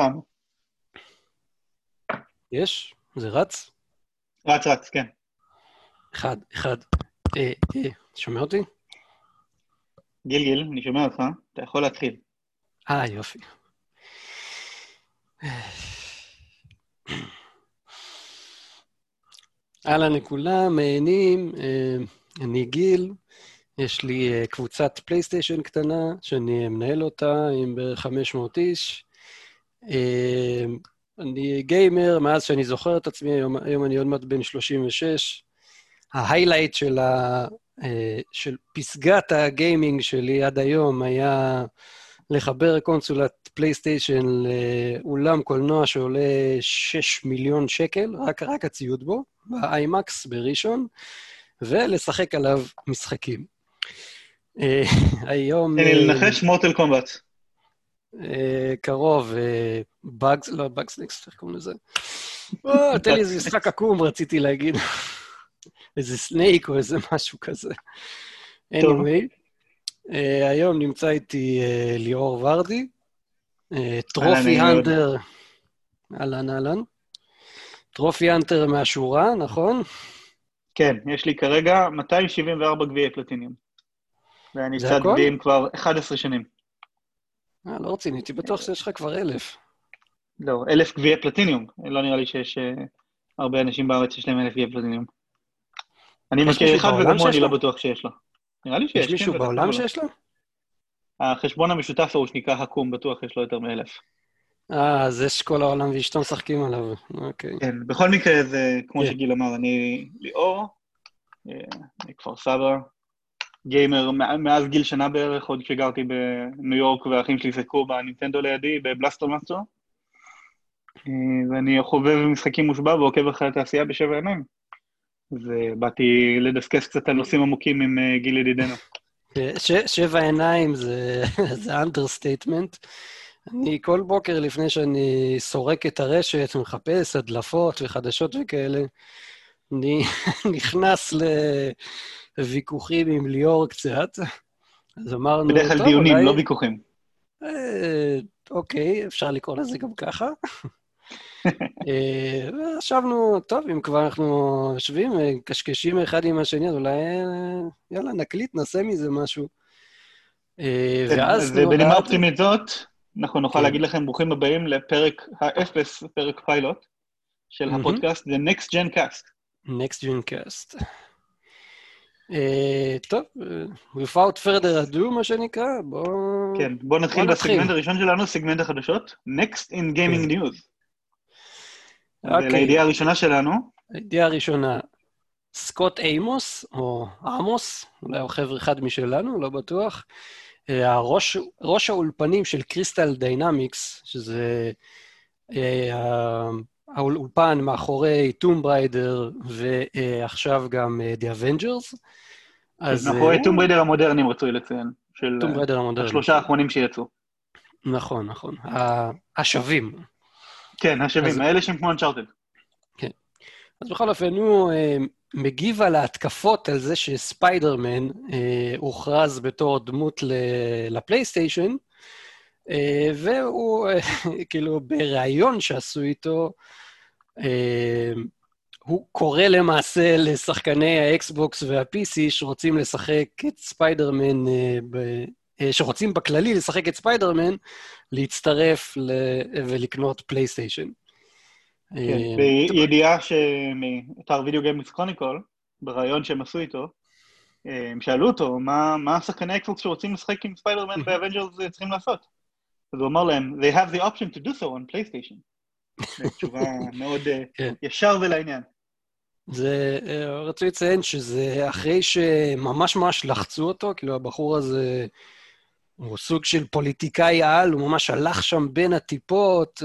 חם. יש? זה רץ? רץ, רץ, כן. אחד, אחד. אה, אה, שומע אותי? גיל, גיל, אני שומע אותך, אתה יכול להתחיל. אה, יופי. אהלן לכולם, נהנים, אה, אני גיל, יש לי אה, קבוצת פלייסטיישן קטנה, שאני מנהל אותה עם בערך 500 איש. אה, אני גיימר מאז שאני זוכר את עצמי, היום, היום אני עוד מעט בן 36. ה-highlight של, ה, של פסגת הגיימינג שלי עד היום היה לחבר קונסולת פלייסטיישן לאולם קולנוע שעולה 6 מיליון שקל, רק, רק הציוד בו, באיימקס בראשון, ולשחק עליו משחקים. אה, היום... לי לנחש Mortal Kombat. קרוב, באגס, לא, Bugsnax, איך קוראים לזה? תן לי איזה משחק עקום, רציתי להגיד. איזה Snake או איזה משהו כזה. anyway, uh, היום נמצא איתי אה, ליאור ורדי, trophy hunter, אהלן אהלן, trophy hunter מהשורה, נכון? כן, יש לי כרגע 274 גביעי פלטיניום. ואני קצת גביעים כבר 11 שנים. אה, לא רציני, הייתי בטוח שיש לך כבר אלף. לא, אלף גביעי פלטיניום. לא נראה לי שיש uh, הרבה אנשים בארץ שיש להם אלף גביעי פלטיניום. אני מכיר אחד וגם הוא אני לא בטוח שיש לו. נראה לי שיש. יש מישהו בעולם שיש לו? החשבון המשותף הוא שנקרא הקום, בטוח יש לו יותר מאלף. אה, אז יש כל העולם ואשתו משחקים עליו, אוקיי. כן, בכל מקרה זה, כמו שגיל אמר, אני ליאור, אני כפר סבא, גיימר מאז גיל שנה בערך, עוד כשגרתי בניו יורק והאחים שלי שיחקו בנינטנדו לידי, ב-Blaster Master. ואני חובב משחקים מושבע ועוקב אחרי התעשייה בשבע עיניים. ובאתי לדסקס קצת על נושאים עמוקים עם גיל ידידנו. שבע עיניים זה, זה understatement. אני כל בוקר לפני שאני סורק את הרשת, מחפש הדלפות וחדשות וכאלה, אני נכנס לוויכוחים עם ליאור קצת. אז אמרנו... בדרך כלל דיונים, אולי... לא ויכוחים. אה, אוקיי, אפשר לקרוא לזה גם ככה. חשבנו, טוב, אם כבר אנחנו יושבים, קשקשים אחד עם השני, אז אולי, יאללה, נקליט, נעשה מזה משהו. ואז... ובנימה אופטימית זאת, אנחנו נוכל להגיד לכם ברוכים הבאים לפרק האפס, פרק פיילוט של הפודקאסט, The Next Gen Cast. Next Gen Cast. טוב, without further ado, מה שנקרא, בואו... כן, בואו נתחיל בסגמנט הראשון שלנו, סגמנט החדשות, Next in Gaming News. אוקיי. לידיעה הראשונה שלנו. הידיעה הראשונה, סקוט אימוס, או עמוס, אולי הוא חבר אחד משלנו, לא בטוח. הראש, ראש האולפנים של Crystal Dynamics, שזה האולפן מאחורי Tomb Raider, ועכשיו גם The Avengers. אז... מאחורי Tomb Raider המודרניים רצוי לציין. של Tomb Raider המודרני. השלושה האחרונים שיצאו. נכון, נכון. השווים. כן, השווים, האלה שהם כמו Uncharted. כן. אז בכל אופן, הוא אה, מגיב על ההתקפות על זה שספיידרמן אה, הוכרז בתור דמות לפלייסטיישן, אה, והוא, אה, כאילו, בריאיון שעשו איתו, אה, הוא קורא למעשה לשחקני האקסבוקס וה-PC שרוצים לשחק את ספיידרמן אה. שרוצים בכללי לשחק את ספיידרמן, להצטרף. ולקנות פלייסטיישן. כן, בידיעה שמאתר Video Games Chronicle, בריאיון שהם עשו איתו, הם שאלו אותו, מה, מה השחקני אקסבוקס שרוצים לשחק עם ספיידרמן ו Avengers צריכים לעשות? אז הוא אמר להם, they have the option to do so on PlayStation. תשובה מאוד ישר ולעניין. זה, רצוי לציין שזה אחרי שממש ממש לחצו אותו, כאילו הבחור הזה הוא סוג של פוליטיקאי על, הוא ממש הלך שם בין הטיפות,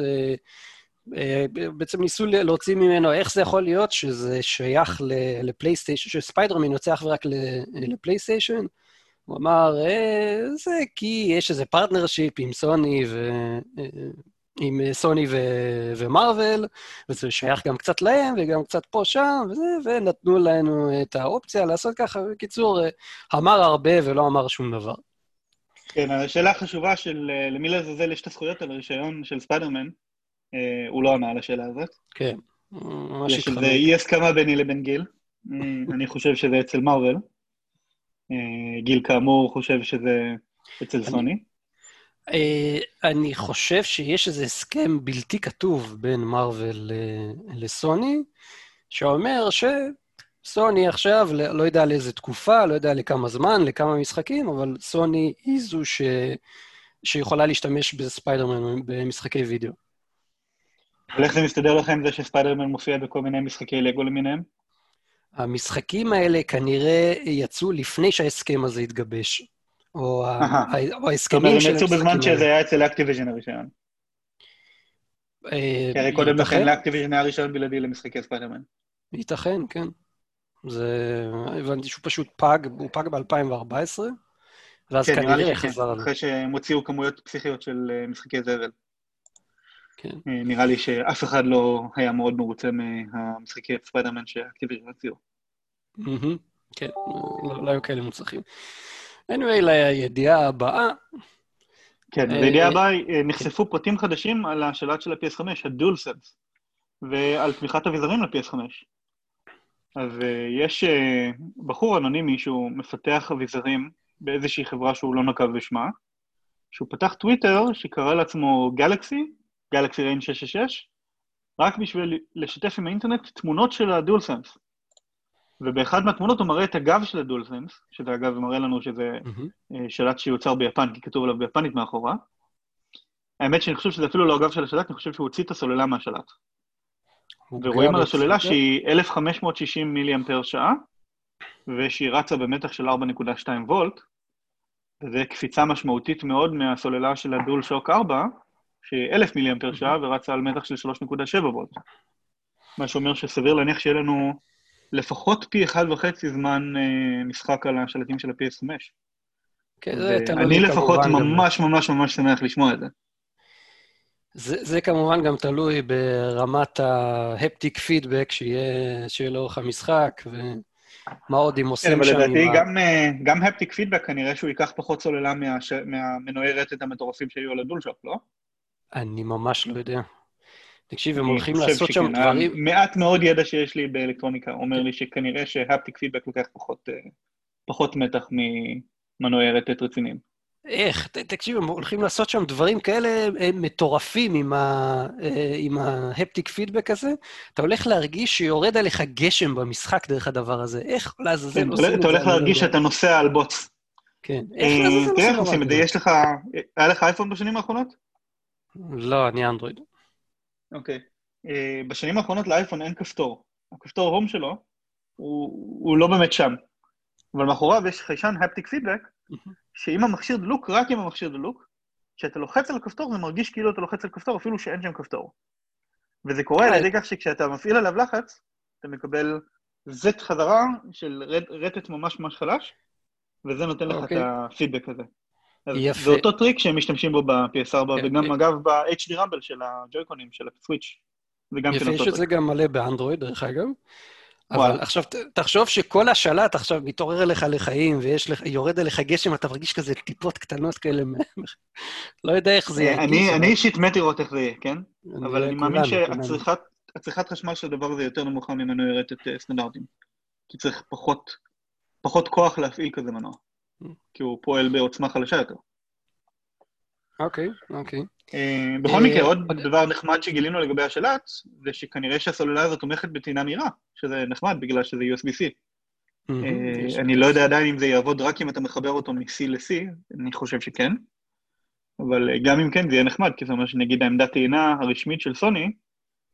בעצם ניסו להוציא ממנו איך זה יכול להיות שזה שייך לפלייסטיישן, שספיידרמן יוצא אך ורק לפלייסטיישן. הוא אמר, זה כי יש איזה partnership עם סוני ו... עם סוני ו- ו Marvel, וזה שייך גם קצת להם וגם קצת פה שם, וזה, ונתנו לנו את האופציה לעשות ככה. בקיצור, אמר הרבה ולא אמר שום דבר. כן, השאלה החשובה של למי לעזאזל יש את הזכויות על הרישיון של ספיידרמן, הוא לא ענה על השאלה הזאת. כן, ממש התחמק. יש איזה אי הסכמה ביני לבין גיל. אני חושב שזה אצל מארוול. גיל כאמור חושב שזה אצל סוני. אני חושב שיש איזה הסכם בלתי כתוב בין מארוול לסוני, שאומר שסוני עכשיו, לא יודע לאיזה תקופה, לא יודע לכמה זמן, לכמה משחקים, אבל סוני היא זו ש... שיכולה להשתמש בספיידרמן במשחקי וידאו. אבל איך זה מסתדר לך עם זה שספיידרמן מופיע בכל מיני משחקי לגו למיניהם? המשחקים האלה כנראה יצאו לפני שההסכם הזה התגבש, או ההסכמים של המשחקים האלה. זאת אומרת, הם יצאו בזמן שזה היה אצל Activision הראשון. אה, כי הרי קודם לכן ל Activision היה רישיון בלעדי למשחקי ספיידרמן. ייתכן, כן. זה... הבנתי שהוא פשוט פג, הוא פג ב-2014, ואז כן, כנראה חזר עליו. אחרי שהם הוציאו כמויות פסיכיות של אה, משחקי זבל. כן. אה, נראה לי שאף אחד לא היה מאוד מרוצה מהמשחקי ספיידרמן ש Activision הוציאו. כן, לא, לא היו כאלה מוצלחים. anyway, לידיעה הבאה. כן, לידיעה הבאה נחשפו פרטים חדשים על השלט של ה-PS5, ה DualSense. ועל תמיכת אביזרים ל-PS5. אז יש בחור אנונימי שהוא מפתח אביזרים באיזושהי חברה שהוא לא נקב בשמה, שהוא פתח טוויטר שקרא לעצמו גלקסי, גלקסי ריין 666, רק בשביל לשתף עם האינטרנט תמונות של הדולסנס. ובאחד מהתמונות הוא מראה את הגב של הדולסנס, שזה אגב מראה לנו שזה mm-hmm. שלט שיוצר ביפן, כי כתוב עליו ביפנית מאחורה. האמת שאני חושב שזה אפילו לא הגב של השלט, אני חושב שהוא הוציא את הסוללה מהשלט. ורואים על השוללה שהיא 1560 מילי אמפר שעה, ושהיא רצה במתח של 4.2 וולט, וזו קפיצה משמעותית מאוד מהסוללה של הדול שוק 4, שהיא 1,000 מילי אמפר שעה ורצה על מתח של 3.7 וולט. מה שאומר שסביר להניח שיהיה לנו לפחות פי אחד וחצי זמן אה, משחק על השלטים של ה-PS5. כן, זה תלוי אני לפחות ממש ממש ממש שמח לשמוע את זה. זה, זה כמובן גם תלוי ברמת ההפטיק פידבק שיהיה, שיהיה לאורך המשחק, ומה עוד אם עושים שם... כן, אבל לדעתי גם, אה, גם הפטיק פידבק, כנראה שהוא ייקח פחות סוללה מהש... מהמנועי רטט המטורפים שהיו על הדולשוק, לא? אני ממש לא יודע. תקשיב, הם הולכים לעשות שם דברים... מעט מאוד ידע שיש לי באלקטרוניקה אומר לי שכנראה שהפטיק פידבק לוקח פחות, אה, פחות מתח ממנועי רטט רציניים. איך? תקשיב, הם הולכים לעשות שם דברים כאלה אה, מטורפים עם, ה, אה, עם ההפטיק פידבק הזה. אתה הולך להרגיש שיורד עליך גשם במשחק דרך הדבר הזה. איך לעזאזל כן, עושים את זה? אתה הולך להרגיש שאתה נוסע על בוץ. כן. איך לעזאזל עושים איך עושים את זה? יש לך... היה לך אייפון בשנים האחרונות? לא, אני אנדרואיד. אוקיי. בשנים האחרונות לאייפון אין כפתור. הכפתור הום שלו הוא לא באמת שם. אבל מאחוריו יש חיישן הפטיק פידבק, שאם המכשיר דלוק, רק אם המכשיר דלוק, כשאתה לוחץ על הכפתור זה מרגיש כאילו אתה לוחץ על כפתור, אפילו שאין שם כפתור. וזה קורה על ידי כך שכשאתה מפעיל עליו לחץ, אתה מקבל זט חזרה של רטט ממש ממש חלש, וזה נותן לך את אוקיי. הפידבק הזה. יפה. זה אותו טריק שהם משתמשים בו ב-PS4, כן, וגם אגב ב-HD Rumble של ה Joy-Con ים, של ה Switch. יפה, יש את זה גם מלא באנדרואיד, דרך אגב. אבל עכשיו, תחשוב שכל השלט עכשיו מתעורר אליך לחיים, ויורד אליך גשם, אתה מרגיש כזה טיפות קטנות כאלה, לא יודע איך זה ירגיש. אני אישית מת לראות איך זה יהיה, כן? אבל אני מאמין שהצריכת חשמל של הדבר הזה יותר נמוכה ממנועי רטט אה, סטנדרטיים. כי צריך פחות כוח להפעיל כזה מנוע. כי הוא פועל בעוצמה חלשה יותר. אוקיי, אוקיי. אה, בכל מקרה, עוד דבר נחמד שגילינו לגבי השלט, זה שכנראה שהסוללה הזאת תומכת בטעינה מהירה, שזה נחמד בגלל שזה USB-C. אה, אני לא יודע עדיין אם זה יעבוד רק אם אתה מחבר אותו מ-C ל-C, אני חושב שכן, אבל גם אם כן זה יהיה נחמד, כי זה אומר שנגיד העמדת טעינה הרשמית של סוני,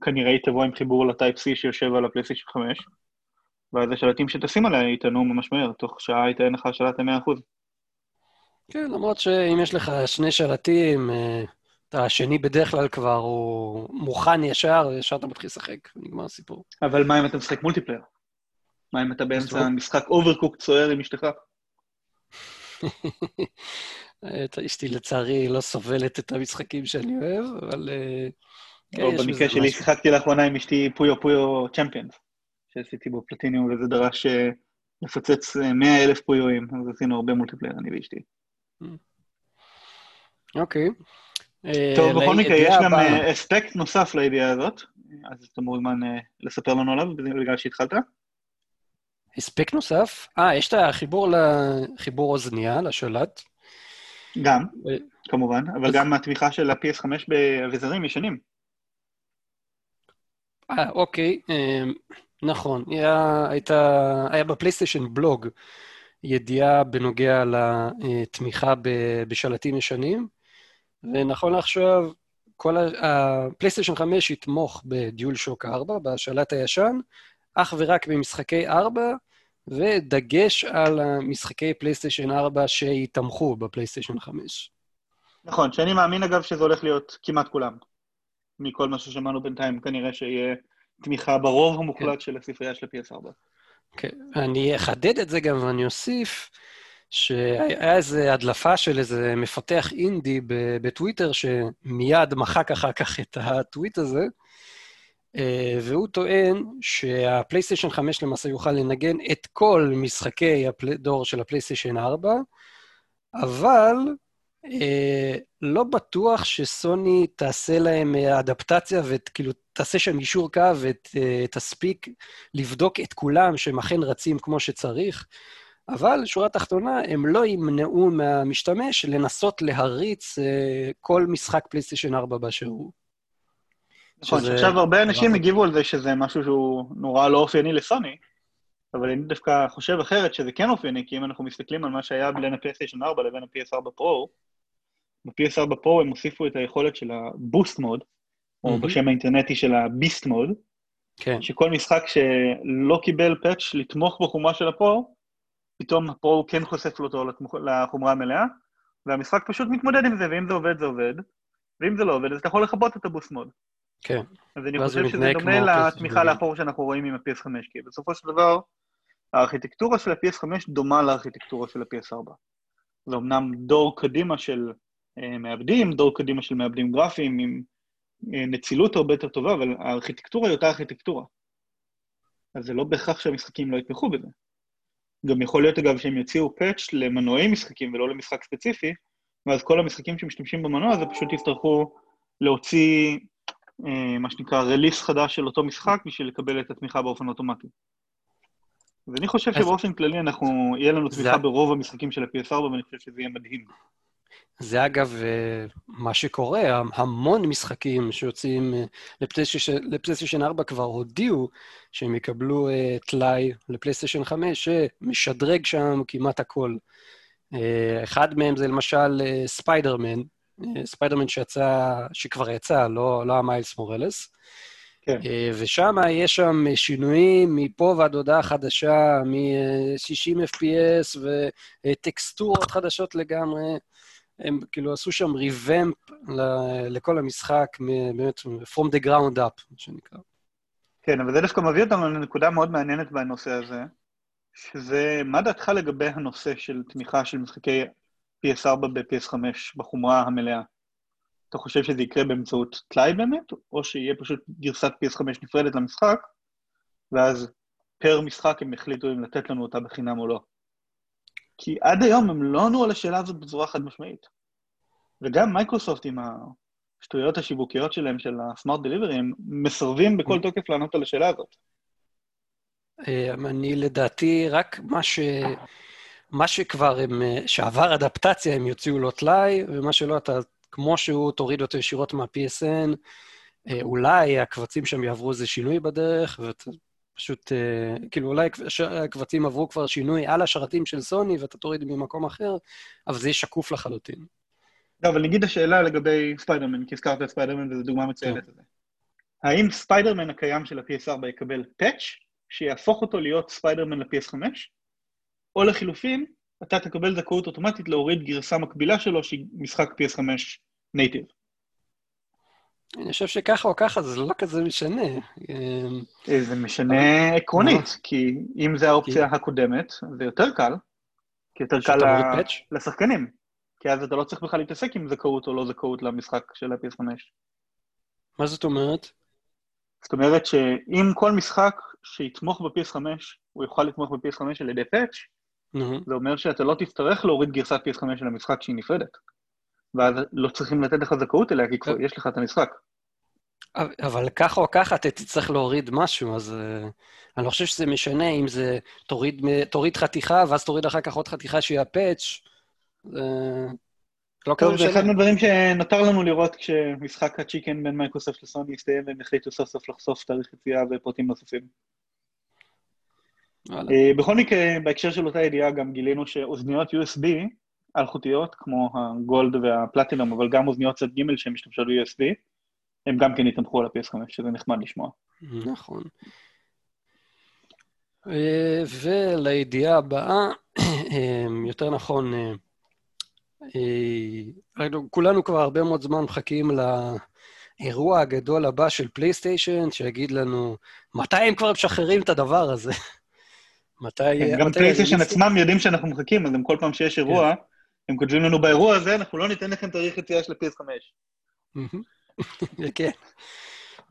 כנראה היא תבוא עם חיבור לטייפ-C שיושב על הפלייסטיישן 5, ואז השלטים שתשים עליה יטענו ממש מהר, תוך שעה יטען לך שלט ל-100%. כן, למרות שאם יש לך שני שלטים, אה, השני בדרך כלל כבר הוא מוכן ישר, ישר אתה מתחיל לשחק, נגמר הסיפור. אבל מה אם אתה משחק multiplayer? מה אם אתה באמצע משחק Overcooked צוער עם אשתך? אשתי לצערי לא סובלת את המשחקים שאני אוהב, אבל... אה, כן, לא, במקרה שלי שיחקתי לאחרונה עם אשתי Puyo Puyo Champions, שעשיתי בו פלטיניום, וזה דרש אה, לפוצץ 100 אלף Puyo אים, אז עשינו הרבה multiplayer, אני ואשתי. אוקיי. טוב, בכל מקרה, יש גם אספקט נוסף לידיעה הזאת, אז אתה מוזמן לספר לנו עליו בגלל שהתחלת. אספקט נוסף? אה, יש את החיבור לחיבור אוזנייה, לשלט. גם, כמובן, אבל גם התמיכה של ה-PS5 באביזרים ישנים. אה, אוקיי, נכון. היה, הייתה, היה בפלייסטיישן בלוג ידיעה בנוגע לתמיכה בשלטים ישנים, ונכון לעכשיו, כל הפלייסטיישן 5 יתמוך בדיול שוק 4, בשלט הישן, אך ורק במשחקי 4, ודגש על המשחקי פלייסטיישן 4 שיתמכו בפלייסטיישן 5. נכון, שאני מאמין אגב שזה הולך להיות כמעט כולם. מכל מה ששמענו בינתיים, כנראה שיהיה תמיכה ברוב המוחלט כן. של הספרייה של ה-PS4. כן, אני אחדד את זה גם ואני אוסיף שהיה איזו הדלפה של איזה מפתח אינדי בטוויטר, שמיד מחק אחר כך את הטוויט הזה, אה, והוא טוען שהפלייסטיישן 5 למעשה יוכל לנגן את כל משחקי הדור של הפלייסטיישן 4, אבל לא בטוח שסוני תעשה להם אדפטציה וכאילו תעשה שם אישור קו ותספיק אה, לבדוק את כולם שהם אכן רצים כמו שצריך. אבל שורה תחתונה, הם לא ימנעו מהמשתמש לנסות להריץ אה, כל משחק פלייסטיישן 4 באשר הוא. נכון, שזה... שעכשיו הרבה אנשים הגיבו על זה שזה משהו שהוא נורא לא אופייני לסוני, אבל אני דווקא חושב אחרת שזה כן אופייני, כי אם אנחנו מסתכלים על מה שהיה בין הפלייסטיישן 4 לבין ה- PS4 Pro, ב-PS4 Pro הם הוסיפו את היכולת של ה boost mode, או mm-hmm. בשם האינטרנטי של הביסט מוד, כן. שכל משחק שלא קיבל פאץ' לתמוך בחומרה של הפרו, פתאום הפרו כן חושף אותו לחומרה המלאה, והמשחק פשוט מתמודד עם זה, ואם זה עובד, זה עובד, ואם זה לא עובד, אז אתה יכול לכבות את הבוסט מוד. כן. אז אני חושב שזה דומה לתמיכה לאחור שאנחנו רואים עם ה-PS5, כי בסופו של דבר, הארכיטקטורה של ה-PS5 דומה לארכיטקטורה של ה-PS4. זה אמנם דור קדימה של מעבדים, דור קדימה של מעבדים גרפיים עם אה, נצילות הרבה יותר טובה, אבל הארכיטקטורה היא אותה ארכיטקטורה. אז זה לא בהכרח שהמשחקים לא יתמכו בזה. גם יכול להיות, אגב, שהם יוציאו פאץ' למנועי משחקים ולא למשחק ספציפי, ואז כל המשחקים שמשתמשים במנוע הזה פשוט יצטרכו להוציא אה, מה שנקרא רליס חדש של אותו משחק בשביל לקבל את התמיכה באופן אוטומטי. ואני חושב שבאופן כללי אנחנו, יהיה לנו תמיכה ברוב המשחקים של ה-PS4, ואני חושב שזה יהיה מדהים. זה אגב אה, מה שקורה, המון משחקים שיוצאים אה, לפלייסטיישן 4 כבר הודיעו שהם יקבלו טלאי לפלייסטיישן 5, שמשדרג שם כמעט הכל. אחד מהם זה למשל ספיידרמן, ספיידרמן שיצא, שכבר יצא, לא, לא ה Miles Morales. כן. אה, ושם יש שם שינויים מפה ועד הודעה חדשה, מ-60 FPS וטקסטורות חדשות לגמרי. הם כאילו עשו שם ריבמפ לכל המשחק, באמת, From the ground up, מה שנקרא. כן, אבל זה דווקא מביא אותנו לנקודה מאוד מעניינת בנושא הזה, שזה, מה דעתך לגבי הנושא של תמיכה של משחקי PS4 ב-PS5 בחומרה המלאה. אתה חושב שזה יקרה באמצעות טלאי באמת, או שיהיה פשוט גרסת PS5 נפרדת למשחק, ואז פר משחק הם יחליטו אם לתת לנו אותה בחינם או לא. כי עד היום הם לא ענו על השאלה הזאת בצורה חד משמעית. וגם מייקרוסופט עם השטויות השיווקיות שלהם, של הסמארט דליברי, הם מסרבים בכל mm. תוקף לענות על השאלה הזאת. אה, אני לדעתי, רק מה ש... מה שכבר הם, אה, שעבר אדפטציה, הם יוציאו לו טלאי, ומה שלא, אתה, כמו שהוא, תוריד אותו ישירות מה-PSN, אה, אולי הקבצים שם יעברו איזה שינוי בדרך, ואתה פשוט, אה, כאילו, אולי הקבצים עברו כבר שינוי על השרתים של סוני, ואתה תוריד ממקום אחר, אבל זה יהיה שקוף לחלוטין. לא, אבל נגיד השאלה לגבי ספיידרמן, כי הזכרת את ספיידרמן וזו דוגמה מצוינת לזה. האם ספיידרמן הקיים של ה-PS4 יקבל patch שיהפוך אותו להיות ספיידרמן ל-PS5? או לחילופין, אתה תקבל זכאות אוטומטית להוריד גרסה מקבילה שלו שהיא משחק PS5 נייטיב. אני חושב שככה או ככה זה לא כזה משנה. אמ, אה, זה משנה עקרונית, כי אם זה האופציה הקודמת, זה יותר קל, כי יותר קל לשחקנים. כי אז אתה לא צריך בכלל להתעסק עם זכאות או לא זכאות למשחק של ה-PS5. מה זאת אומרת? זאת אומרת שאם כל משחק שיתמוך ב-PS5, הוא יוכל לתמוך ב-PS5 על ידי פאץ'. זה אומר שאתה לא תצטרך להוריד גרסת PS5 של המשחק שהיא נפרדת. ואז לא צריכים לתת לך זכאות אליה, כי כבר יש לך את המשחק. אבל ככה או ככה אתה תצטרך להוריד משהו, אז uh, אני לא חושב שזה משנה אם זה תוריד, תוריד חתיכה, ואז תוריד אחר כך עוד חתיכה שהיא הפאץ'. Uh, לא טוב, זה אחד מהדברים שנותר לנו לראות כשמשחק הצ'יקן בין מייקרוסופט לסוני יסתיים והם החליטו סוף סוף לחשוף תאריך יציאה ופרטים נוספים. אה, בכל מקרה, בהקשר של אותה ידיעה גם גילינו שאוזניות USB אלחוטיות, כמו הגולד והפלטינום, אבל גם אוזניות צד ג' שהן משתמשות ב-USB, הם גם כן יתמכו על ה-PS5, שזה נחמד לשמוע. נכון. אה, ולידיעה הבאה, אה, יותר נכון, כולנו כבר הרבה מאוד זמן מחכים לאירוע הגדול הבא של פלייסטיישן, שיגיד לנו מתי הם כבר משחררים את הדבר הזה. מתי... כן, גם פלייסטיישן עצמם יודעים שאנחנו מחכים, אז הם כל פעם שיש אירוע, כן. הם כותבים לנו באירוע הזה, אנחנו לא ניתן לכם תאריך יציאה של ה-PS5. כן.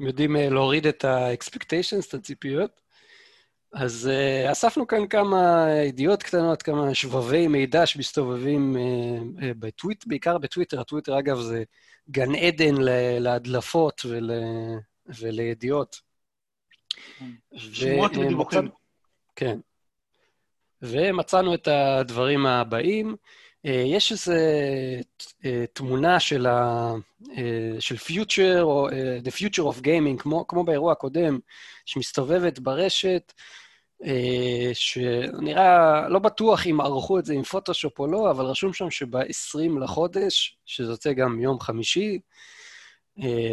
הם יודעים אה, להוריד את ה-expectations, את הציפיות. אז uh, אספנו כאן כמה ידיעות קטנות, כמה שבבי מידע שמסתובבים uh, uh, בטוויט, בעיקר בטוויטר. הטוויטר, אגב, זה גן עדן להדלפות ול, ולידיעות. שמועות ודיווחים. כן. ומצאנו את הדברים הבאים. אה, יש איזו אה, תמונה של, ה, אה, של future, או the future of gaming, כמו, כמו באירוע הקודם, שמסתובבת ברשת, שנראה, לא בטוח אם ערכו את זה עם פוטושופ או לא, אבל רשום שם שב-20 לחודש, שזה יוצא גם יום חמישי,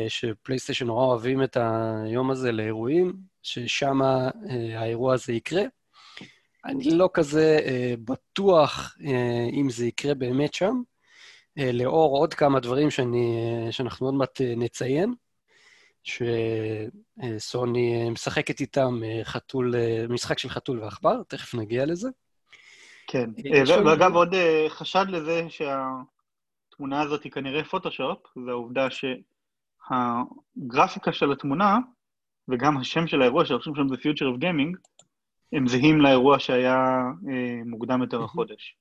שפלייסטיישן נורא אוהבים את היום הזה לאירועים, ששם האירוע הזה יקרה. אני לא כזה אה, בטוח אה, אם זה יקרה באמת שם, אה, לאור עוד כמה דברים שאני, אה, שאנחנו עוד מעט אה, נציין, שסוני אה, משחקת איתם אה, חתול, אה, משחק של חתול ועכבר, תכף נגיע לזה. כן, אה, ואגב, עוד אה, חשד לזה שהתמונה הזאת היא כנראה פוטושופ, זה העובדה שהגרפיקה של התמונה, וגם השם של האירוע שרשום שם זה Future of Gaming, הם זהים לאירוע שהיה אה, מוקדם יותר החודש.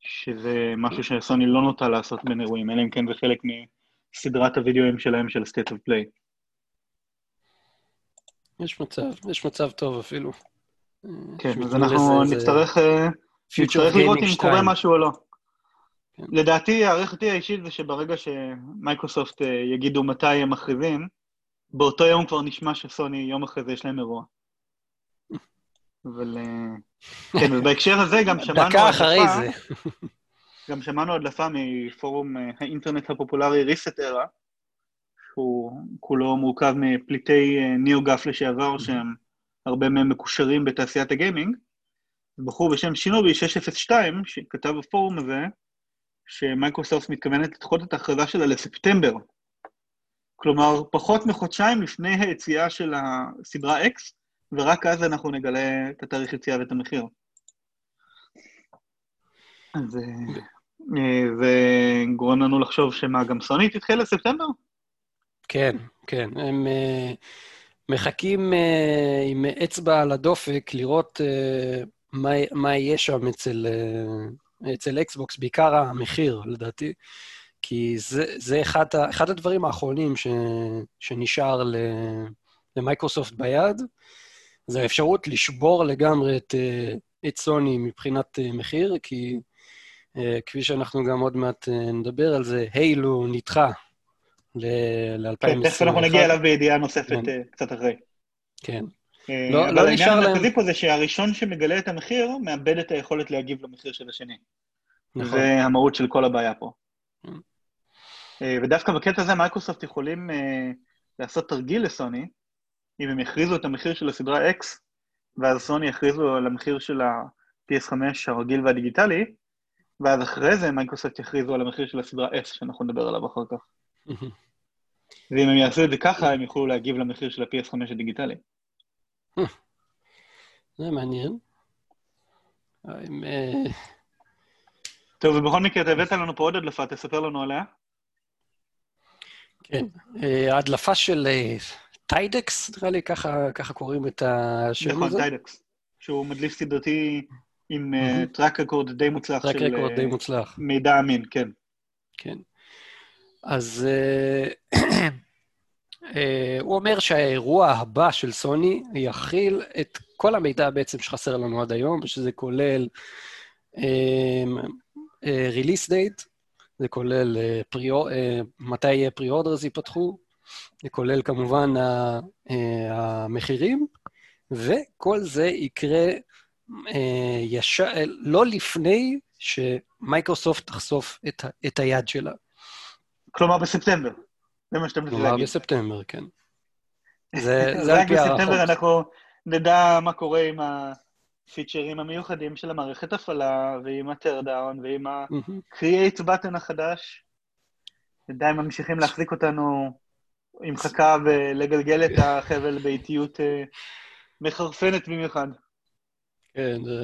שזה משהו שסוני לא נוטה לעשות בין אירועים, אלא אם כן זה חלק מסדרת הווידאוים שלהם של State of Play. יש מצב, יש מצב טוב אפילו. כן, אז אנחנו נצטרך, אה, נצטרך לראות אם קורה משהו או לא. כן. לדעתי, הערכתי האישית זה שברגע שמייקרוסופט אה, יגידו מתי הם מכריזים, באותו יום כבר נשמע שסוני, יום אחרי זה יש להם אירוע. אבל... אה, כן, ובהקשר הזה גם שמענו... דקה אחרי זה. גם שמענו הדלפה מפורום אה, האינטרנט הפופולרי ריסטרה, שהוא כולו מורכב מפליטי אה, ניאו-גף לשעבר, שהם הרבה מהם מקושרים בתעשיית הגיימינג. בחור בשם שינובי 602, שכתב בפורום הזה, שמייקרוסופט מתכוונת לדחות את ההכרזה שלה לספטמבר. כלומר, פחות מחודשיים לפני היציאה של הסדרה X, ורק אז אנחנו נגלה את התאריך יציאה ואת המחיר. אז אה, זה גורם לנו לחשוב שמה, גם סוני תתחיל לספטמבר? כן, כן. הם uh, מחכים uh, עם אצבע על הדופק לראות uh, מה, מה יהיה שם אצל, uh, אצל אקסבוקס, בעיקר המחיר, לדעתי. כי זה, זה אחד, אחד הדברים האחרונים ש, שנשאר למייקרוסופט ביד. זה האפשרות לשבור לגמרי את, אה, את סוני מבחינת אה, מחיר, כי אה, כפי שאנחנו גם עוד מעט נדבר על זה, היילו נדחה ל-2021. כן, תכף אנחנו נגיע אליו בידיעה נוספת כן. קצת אחרי. כן. לא, לא נשאר להם... אבל העניין המרכזי פה זה שהראשון שמגלה את המחיר, מאבד את היכולת להגיב למחיר של השני. נכון. זה המהות של כל הבעיה פה. כן. ודווקא בקטע הזה מייקרוסופט יכולים לעשות תרגיל לסוני, אם הם יכריזו את המחיר של הסדרה X, ואז סוני יכריזו על המחיר של ה-PS5 הרגיל והדיגיטלי, ואז אחרי זה מייקרוסופט יכריזו על המחיר של הסדרה S, שאנחנו נדבר עליו אחר כך. ואם הם יעשו את זה ככה, הם יוכלו להגיב למחיר של ה-PS5 הדיגיטלי. זה מעניין. אה, טוב, ובכל מקרה, אתה הבאת לנו פה עוד הדלפה, תספר לנו עליה. כן, אה, ההדלפה של אה, Tidux, נראה לי, ככה, ככה קוראים את השם נכון, הזה. נכון, Tidux. שהוא מדליף סדרתי עם track record די מוצלח של... track record די מוצלח. מידע אמין, כן. כן. אז הוא אומר שהאירוע הבא של סוני יכיל את כל המידע בעצם שחסר לנו עד היום, ושזה כולל release date, זה כולל מתי pre-orders ייפתחו, כולל כמובן המחירים, וכל זה יקרה ישר, לא לפני שמייקרוסופט תחשוף את, את היד שלה. כלומר בספטמבר, זה מה שאתם מנסים להגיד. כלומר בספטמבר, כן. זה, זה על פי הערכות. רק בספטמבר אנחנו נדע מה קורה עם הפיצ'רים המיוחדים של המערכת הפעלה, ועם הטרדאון, ועם ה-create button החדש. עדיין ממשיכים להחזיק אותנו עם חכה ולגלגל את החבל באיטיות אה, מחרפנת במיוחד. כן, זה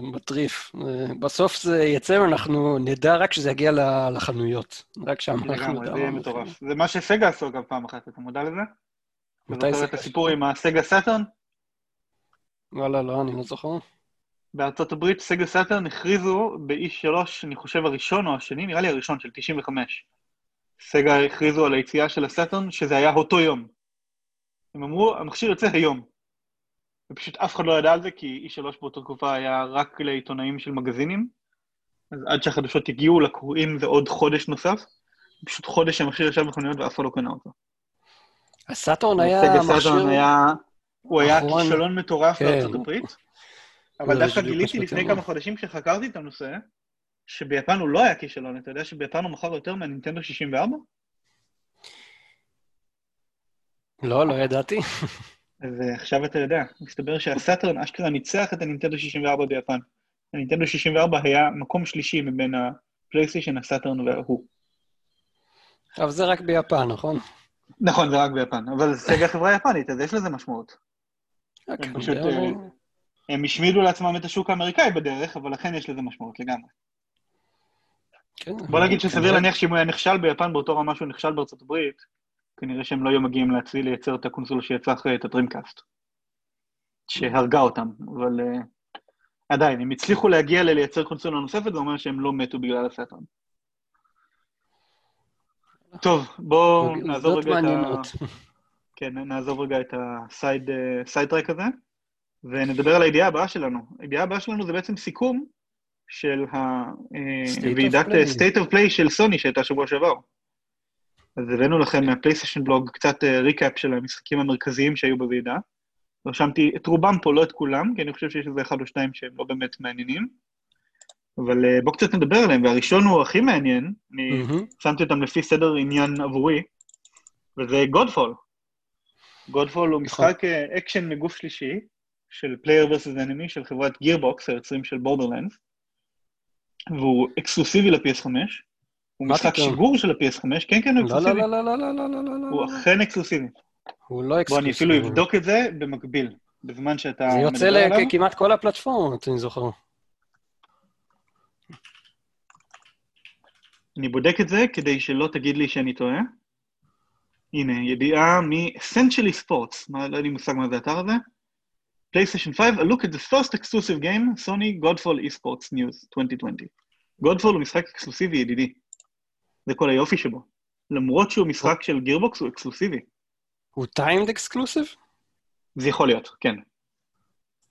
מטריף. בסוף זה יצא ואנחנו נדע רק כשזה יגיע לחנויות. רק שם אנחנו נדע. זה יהיה מטורף. זה מה שסגה עשו אגב פעם אחת, אתה מודע לזה? מתי סגה? זוכר את הסיפור עם הסגה Saturn? וואלה, לא, אני לא זוכר. בארצות הברית סגה Saturn הכריזו ב-E3, אני חושב הראשון או השני, נראה לי הראשון, של 95. סגה הכריזו על היציאה של הסאטרן, שזה היה אותו יום. הם אמרו, המכשיר יוצא היום. ופשוט אף אחד לא ידע על זה, כי E3 באותה תקופה היה רק לעיתונאים של מגזינים, אז עד שהחדשות הגיעו לקוראים זה עוד חודש נוסף, פשוט חודש המכשיר ישב במכוניות ואף אחד לא קנה אותו. הסאטורן היה מכשיר... היה, הוא היה כישלון מטורף כן. בארצות הברית, אבל דווקא גיליתי לפני כמה חודשים כשחקרתי את הנושא, שביפן הוא לא היה כישלון, אתה יודע שביפן הוא מכר יותר מהנינטנדו 64? לא, לא ידעתי. ועכשיו אתה יודע, מסתבר שהסאטרן אשכרה ניצח את הנינטנדו 64 ביפן. הנינטנדו 64 היה מקום שלישי מבין הפלייסטיישן, הסאטרן וההוא. עכשיו זה רק ביפן, נכון? נכון, זה רק ביפן, אבל סגה חברה יפנית, אז יש לזה משמעות. אוקיי, הם פשוט, אה, הם השמידו לעצמם את השוק האמריקאי בדרך, אבל לכן יש לזה משמעות לגמרי. כן, בוא נגיד שסביר להניח שאם הוא היה נכשל ביפן באותו רמה שהוא נכשל בארצות הברית, כנראה שהם לא היו מגיעים להצליח לייצר את הקונסולה שיצא אחרי את הדרימקאסט, שהרגה אותם, אבל uh, עדיין, הם הצליחו להגיע ללייצר קונסולה נוספת, זה אומר שהם לא מתו בגלל הסאטרן. טוב, בואו נעזוב רגע את ה... כן, נעזוב רגע את ה side track הזה, ונדבר על הידיעה הבאה שלנו. הידיעה הבאה שלנו זה בעצם סיכום של הוועידת State of Play של סוני שהייתה שבוע שעבר. אז הבאנו לכם מהפלייסטיישן בלוג קצת recap של המשחקים המרכזיים שהיו בוועידה. רשמתי את רובם פה, לא את כולם, כי אני חושב שיש איזה אחד או שניים שהם לא באמת מעניינים. אבל בואו קצת נדבר עליהם, והראשון הוא הכי מעניין, אני mm-hmm. שמתי אותם לפי סדר עניין עבורי, וזה Godfall. Godfall הוא נכון. משחק אקשן מגוף שלישי, של player versus enemy של חברת Gearbox, היוצרים של Borderlands, והוא exclusive־י ל-PS5, הוא משחק שיגור של ה-PS5, כן, כן, הוא exclusive־י. לא, לא, לא, לא, לא, לא, לא, לא. הוא אכן exclusive־י. הוא לא exclusive־י. בוא, אני אפילו אבדוק את זה במקביל, בזמן שאתה מדבר עליו. זה יוצא לכמעט כל הפלטפורמות, אני זוכר. אני בודק את זה כדי שלא תגיד לי שאני טועה. הנה, ידיעה מ-Essentially Sports, מה, לא יודע לי מושג מה זה האתר הזה. PlayStation 5, a look at the first exclusive game, Sony Godfall eSports News 2020. Godfall הוא משחק אקסקלוסיבי, ידידי. זה כל היופי שבו. למרות שהוא משחק של גירבוקס, הוא אקסקלוסיבי. הוא timed exclusive? זה יכול להיות, כן.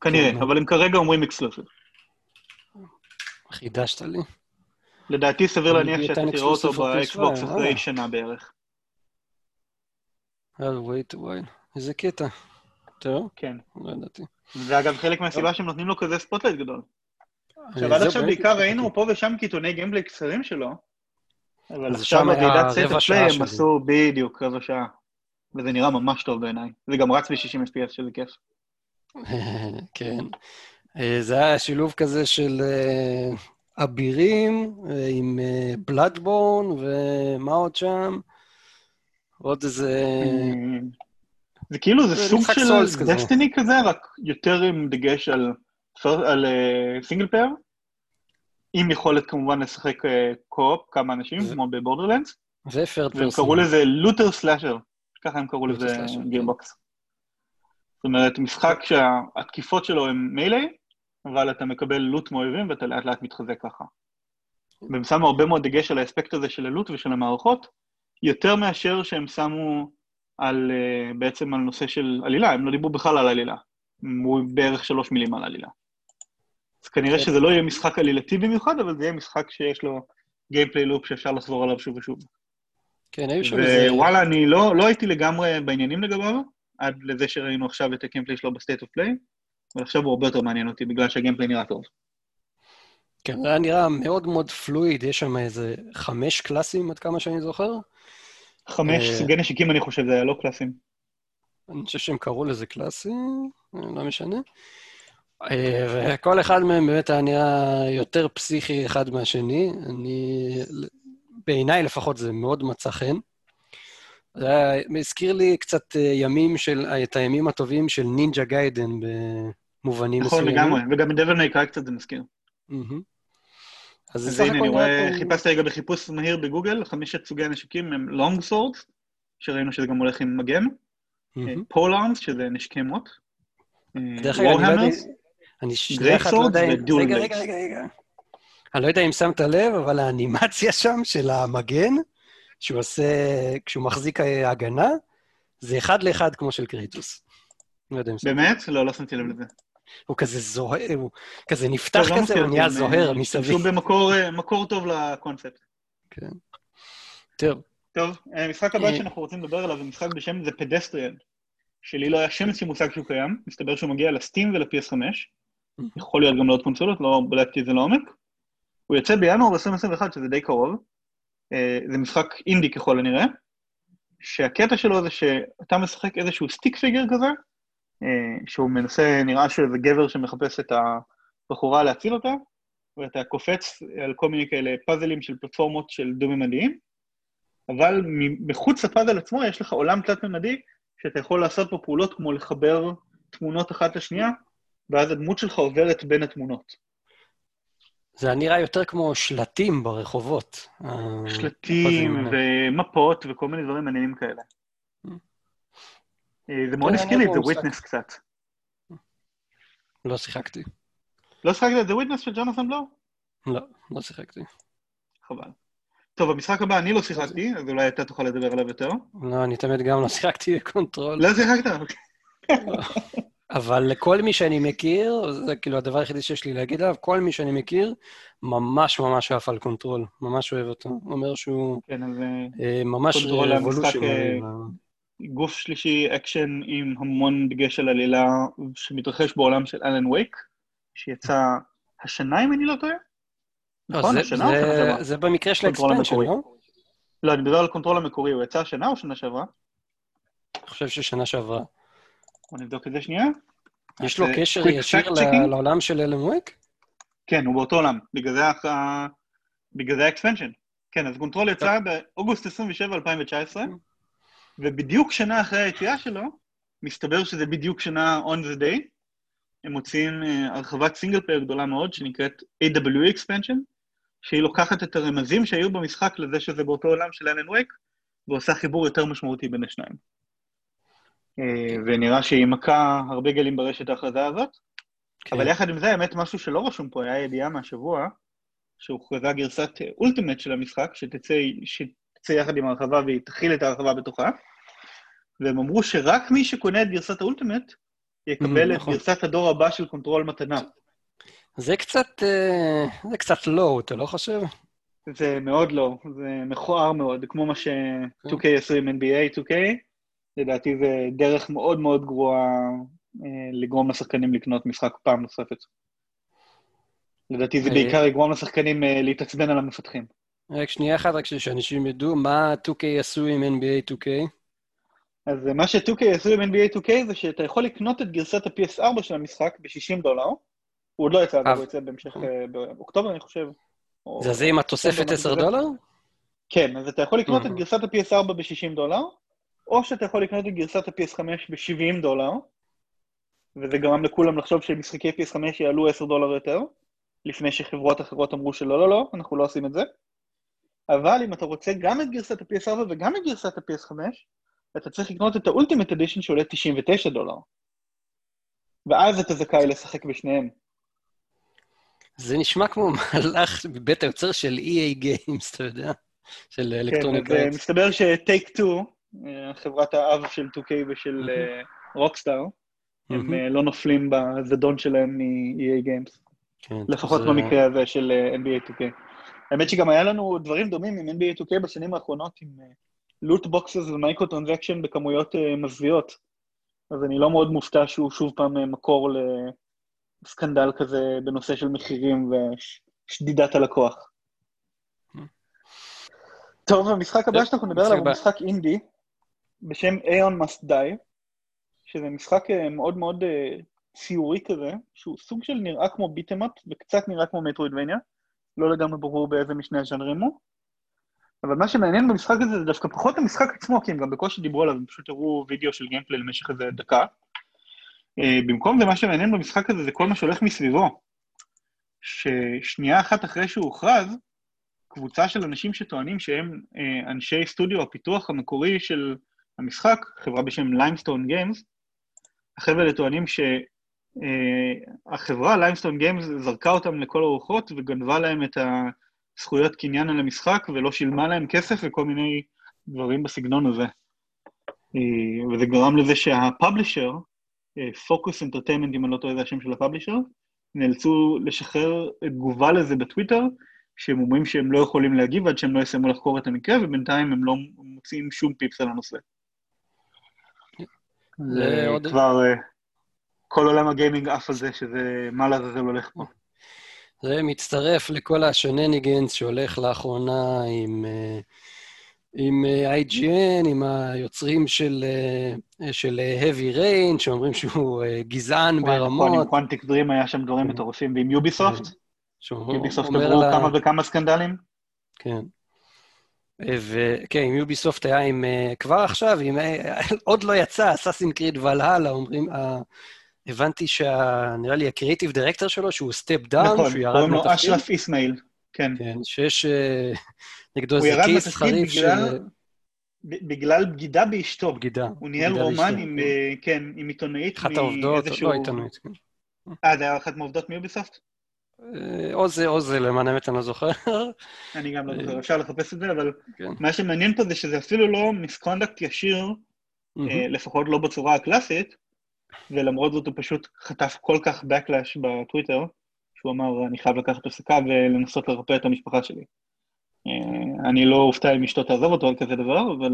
כנראה, כן. אבל הם כרגע אומרים exclusive. חידשת לי. לדעתי סביר להניח שאתה תראה אותו באקסבוקס אחרי שנה בערך. אה, wait, וואי, איזה קטע. טוב? כן. לא ידעתי. זה אגב חלק מהסיבה שהם נותנים לו כזה spotlight גדול. עכשיו, עד עכשיו בעיקר ראינו פה ושם קטעוני gameplay קצרים שלו, אבל עכשיו בוועידת סט פליי הם עשו בדיוק רבע שעה. וזה נראה ממש טוב בעיניי. זה גם רץ ב-60 FPS, שזה כיף. כן. אה, זה היה שילוב כזה של אה, אבירים אה, עם בלאדבורן, ומה עוד שם? עוד איזה... זה כאילו, זה סוג של דסטיני כזה, רק יותר עם דגש על single player. עם יכולת כמובן לשחק co-op, כמה אנשים, כמו ב Borderlands. ו third person. והם קראו לזה looter slasher. ככה הם קראו לזה Gearbox. זאת אומרת, משחק שהתקיפות שלו הן melee, אבל אתה מקבל loot מאויבים ואתה לאט לאט מתחזק ככה. והם שמו הרבה מאוד דגש על האספקט הזה של ה loot ושל המערכות, יותר מאשר שהם שמו על, uh, בעצם על נושא של עלילה, הם לא דיברו בכלל על עלילה. או בערך שלוש מילים על עלילה. אז כנראה כן. שזה לא יהיה משחק עלילתי במיוחד, אבל זה יהיה משחק שיש לו gameplay loop שאפשר לחזור עליו שוב ושוב. כן, היו שם איזה... ווואלה, אני לא, לא הייתי לגמרי בעניינים לגביו, עד לזה שראינו עכשיו את ה gameplay שלו ב State of Play, אבל עכשיו הוא הרבה יותר מעניין אותי, בגלל שה gameplay נראה טוב. כן, זה היה נראה מאוד מאוד fluid, יש שם איזה חמש class־ים, עד כמה שאני זוכר. חמש אה, סוגי נשקים, אני חושב, זה היה לא class־ים. אני חושב שהם קראו לזה class־ים, לא משנה. אה, וכל אחד מהם באמת היה נראה יותר פסיכי אחד מהשני. אני, בעיניי לפחות זה מאוד מצא חן. זה הזכיר לי קצת אה, ימים של, את הימים הטובים של Ninja Gaiden במובנים נכון, מסוימים. נכון, לגמרי, וגם Devil May Cry קצת זה מזכיר. אז, אז הנה, אני רואה, חיפשתי רגע בחיפוש מהיר בגוגל, חמשת סוגי הנשקים הם long swords, שראינו שזה גם הולך עם מגן, פולארנס, שזה נשקי מוט, אחת לא יודע אם... רגע, רגע, רגע, רגע. אני לא יודע אם שמת לב, אבל האנימציה שם של המגן, שהוא עושה, כשהוא מחזיק הגנה, זה אחד לאחד כמו של קריטוס. לא יודע אם שמת. באמת? לא, לא שמתי לב לזה. הוא כזה זוהר, הוא כזה נפתח לא כזה, הוא נהיה זוהר מסביב. הוא במקור טוב לקונספט. כן. טוב. טוב, המשחק הבא שאנחנו רוצים לדבר עליו זה משחק בשם זה פדסטריאל, שלי לא היה שמץ של מושג שהוא קיים, מסתבר שהוא מגיע לסטים ול-PS5, יכול להיות גם לעוד קונסולות, לא בדקתי את זה לעומק. הוא יוצא בינואר 2021, שזה די קרוב. אה, זה משחק אינדי ככל הנראה, שהקטע שלו זה שאתה משחק איזשהו סטיק פיגר כזה, אה, שהוא מנסה, נראה שהוא איזה גבר שמחפש את הבחורה להציל אותה, ואתה קופץ על כל מיני כאלה פאזלים של פלטפורמות של דו-ממדיים, אבל מחוץ לפאזל עצמו יש לך עולם תלת-ממדי, שאתה יכול לעשות פה פעולות כמו לחבר תמונות אחת לשנייה, ואז הדמות שלך עוברת בין התמונות. זה נראה יותר כמו שלטים ברחובות. שלטים ומפות וכל מיני דברים מעניינים כאלה. אה, זה מאוד כן, הזכיר לי את The Witness קצת. לא שיחקתי. לא שיחקת את The Witness של ג'ונתן בלו? לא, לא שיחקתי. חבל. טוב, במשחק הבא אני לא שיחקתי, אז אולי אתה תוכל לדבר עליו יותר. לא, אני תמיד גם לא שיחקתי ב Control. לא שיחקת? אוקיי. אבל לכל מי שאני מכיר, זה כאילו הדבר היחידי שיש לי להגיד עליו, כל מי שאני מכיר, ממש ממש עף על Control, ממש אוהב אותו. הוא אומר שהוא כן, אז אה, ממש revolution. אה, גוף שלישי, אקשן עם המון דגש על עלילה שמתרחש בעולם של Alan Wake, שיצא השנה, אם אני לא טועה. לא, נכון, השנה או שנה שעברה? זה במקרה של ה expansion, לא? לא, אני מדבר על ה Control המקורי, הוא יצא השנה או שנה שעברה? אני חושב ששנה שעברה. בוא נבדוק את זה שנייה. יש לו קשר ישיר לעולם של Alan Wake? כן, הוא באותו עולם, בגלל זה בגלל זה ה expansion. כן, אז Control יצא באוגוסט 27, 2019, ובדיוק שנה אחרי היציאה שלו, מסתבר שזה בדיוק שנה on the day, הם מוציאים אה, הרחבת single player גדולה מאוד, שנקראת AW expansion, שהיא לוקחת את הרמזים שהיו במשחק לזה שזה באותו עולם של Alan Wake, ועושה חיבור יותר משמעותי בין השניים. אה, ונראה שהיא מכה הרבה גלים ברשת ההכרזה הזאת. כן. אבל יחד עם זה, האמת, משהו שלא רשום פה, היה ידיעה מהשבוע, שהוכרזה גרסת ultimate של המשחק, שתצא, שתצא יחד עם ההרחבה והיא תכיל את ההרחבה בתוכה, והם אמרו שרק מי שקונה את גרסת ה ultimate, יקבל mm, את נכון. גרסת הדור הבא של Control מתנה. זה קצת, אה, זה קצת low, אתה לא חושב? זה מאוד low, זה מכוער מאוד, כמו מה ש-2K עשו עם NBA 2K, לדעתי זה דרך מאוד מאוד גרועה אה, לגרום לשחקנים לקנות משחק פעם נוספת. לדעתי זה אה, בעיקר יגרום לשחקנים להתעצבן על המפתחים. רק שנייה אחת, רק שאנשים ידעו, מה 2K עשו עם NBA 2K? אז מה ש-2K עשו עם NBA 2K זה שאתה יכול לקנות את גרסת ה-PS4 של המשחק ב-60 דולר. הוא עוד לא יצא, אבל הוא יצא בהמשך, באוקטובר אני חושב. זה זה עם התוספת 10 דולר? כן, אז אתה יכול לקנות את גרסת ה-PS4 ב-60 דולר, או שאתה יכול לקנות את גרסת ה-PS5 ב-70 דולר, וזה גרם לכולם לחשוב שמשחקי PS5 יעלו 10 דולר יותר, לפני שחברות אחרות אמרו שלא, לא, לא, אנחנו לא עושים את זה. אבל אם אתה רוצה גם את גרסת ה-PS4 וגם את גרסת ה-PS5, אתה צריך לקנות את ה-Ultimate Edition שעולה 99 דולר. ואז אתה זכאי לשחק בשניהם. זה נשמע כמו מהלך מבית היוצר של EA Games, אתה יודע? של אלקטרוניק כן, אז מסתבר שטייק 2, חברת האב של 2K ושל Rockstar, הם לא נופלים בזדון שלהם מ-EA Games. כן, לפחות במקרה הזה של NBA 2K. האמת שגם היה לנו דברים דומים עם NBA 2K בשנים האחרונות, עם loot boxes ו micro transaction בכמויות מזוויעות. אז אני לא מאוד מופתע שהוא שוב פעם מקור לסקנדל כזה בנושא של מחירים ושדידת הלקוח. טוב, המשחק הבא שאנחנו נדבר עליו הוא משחק אינדי בשם Aeon Must Die, שזה משחק מאוד מאוד ציורי כזה, שהוא סוג של נראה כמו ביטמאפ וקצת נראה כמו מטרואידבניה, לא לגמרי ברור באיזה משני הז'אנרים הוא. אבל מה שמעניין במשחק הזה זה דווקא פחות המשחק עצמו, כי הם גם בקושי דיברו עליו, הם פשוט הראו וידאו של גיימפלי למשך איזה דקה. במקום זה, מה שמעניין במשחק הזה זה כל מה שהולך מסביבו. ששנייה אחת אחרי שהוא הוכרז, קבוצה של אנשים שטוענים שהם אה, אנשי סטודיו הפיתוח המקורי של המשחק, חברה בשם Limestone Games, החבר'ה האלה טוענים שהחברה, Limestone Games, זרקה אותם לכל הרוחות וגנבה להם את הזכויות קניין על המשחק ולא שילמה להם כסף וכל מיני דברים בסגנון הזה. אה, וזה גרם לזה שה publisher, Focus Entertainment, אם אני לא טועה זה השם של ה publisher, נאלצו לשחרר תגובה לזה בטוויטר, שהם אומרים שהם לא יכולים להגיב עד שהם לא יסיימו לחקור את המקרה, ובינתיים הם לא מוצאים שום פיפס על הנושא. זה עוד... כבר אה, כל עולם הגיימינג עף על זה, שזה מה לעזאזל הולך פה. זה מצטרף לכל ה shenanigans שהולך לאחרונה עם, אה, עם אה, IGN, עם היוצרים של, של Heavy Rain, שאומרים שהוא גזען ברמות. נכון, עם Quantic Dream היה שם דברים מטורפים, ועם Ubisoft. Ubisoft עברו לה... כמה וכמה סקנדלים. כן. וכן, עם Ubisoft היה עם... אה, כבר עכשיו, עם... אה, עוד לא יצא, Assassin's Creed Valhalla, אומרים... הבנתי שה... נראה לי ה creative director שלו, שהוא step down, נכון, שהוא ירד מתפקיד. נכון, קוראים לו אשרף איסמעיל, כן. כן, שיש אה, נגדו איזה case חריף של... בגלל בגידה באשתו. בגידה. הוא ניהל רומן עם, כן, עם עיתונאית אחת העובדות, לא עיתונאית, כן. אה, זה היה אחת מהעובדות מיוביסופט? אה, או זה או זה, למען האמת אני לא זוכר. אני גם לא זוכר, אפשר לחפש את זה, אבל כן. מה שמעניין פה זה שזה אפילו לא מיסקונדקט ישיר, אה, לפחות לא בצורה הקלאסית, ולמרות זאת הוא פשוט חטף כל כך backlash בטוויטר, שהוא אמר, אני חייב לקחת הפסקה ולנסות לרפא את המשפחה שלי. אה, אני לא אופתע אם אשתו תעזוב אותו על כזה דבר, אבל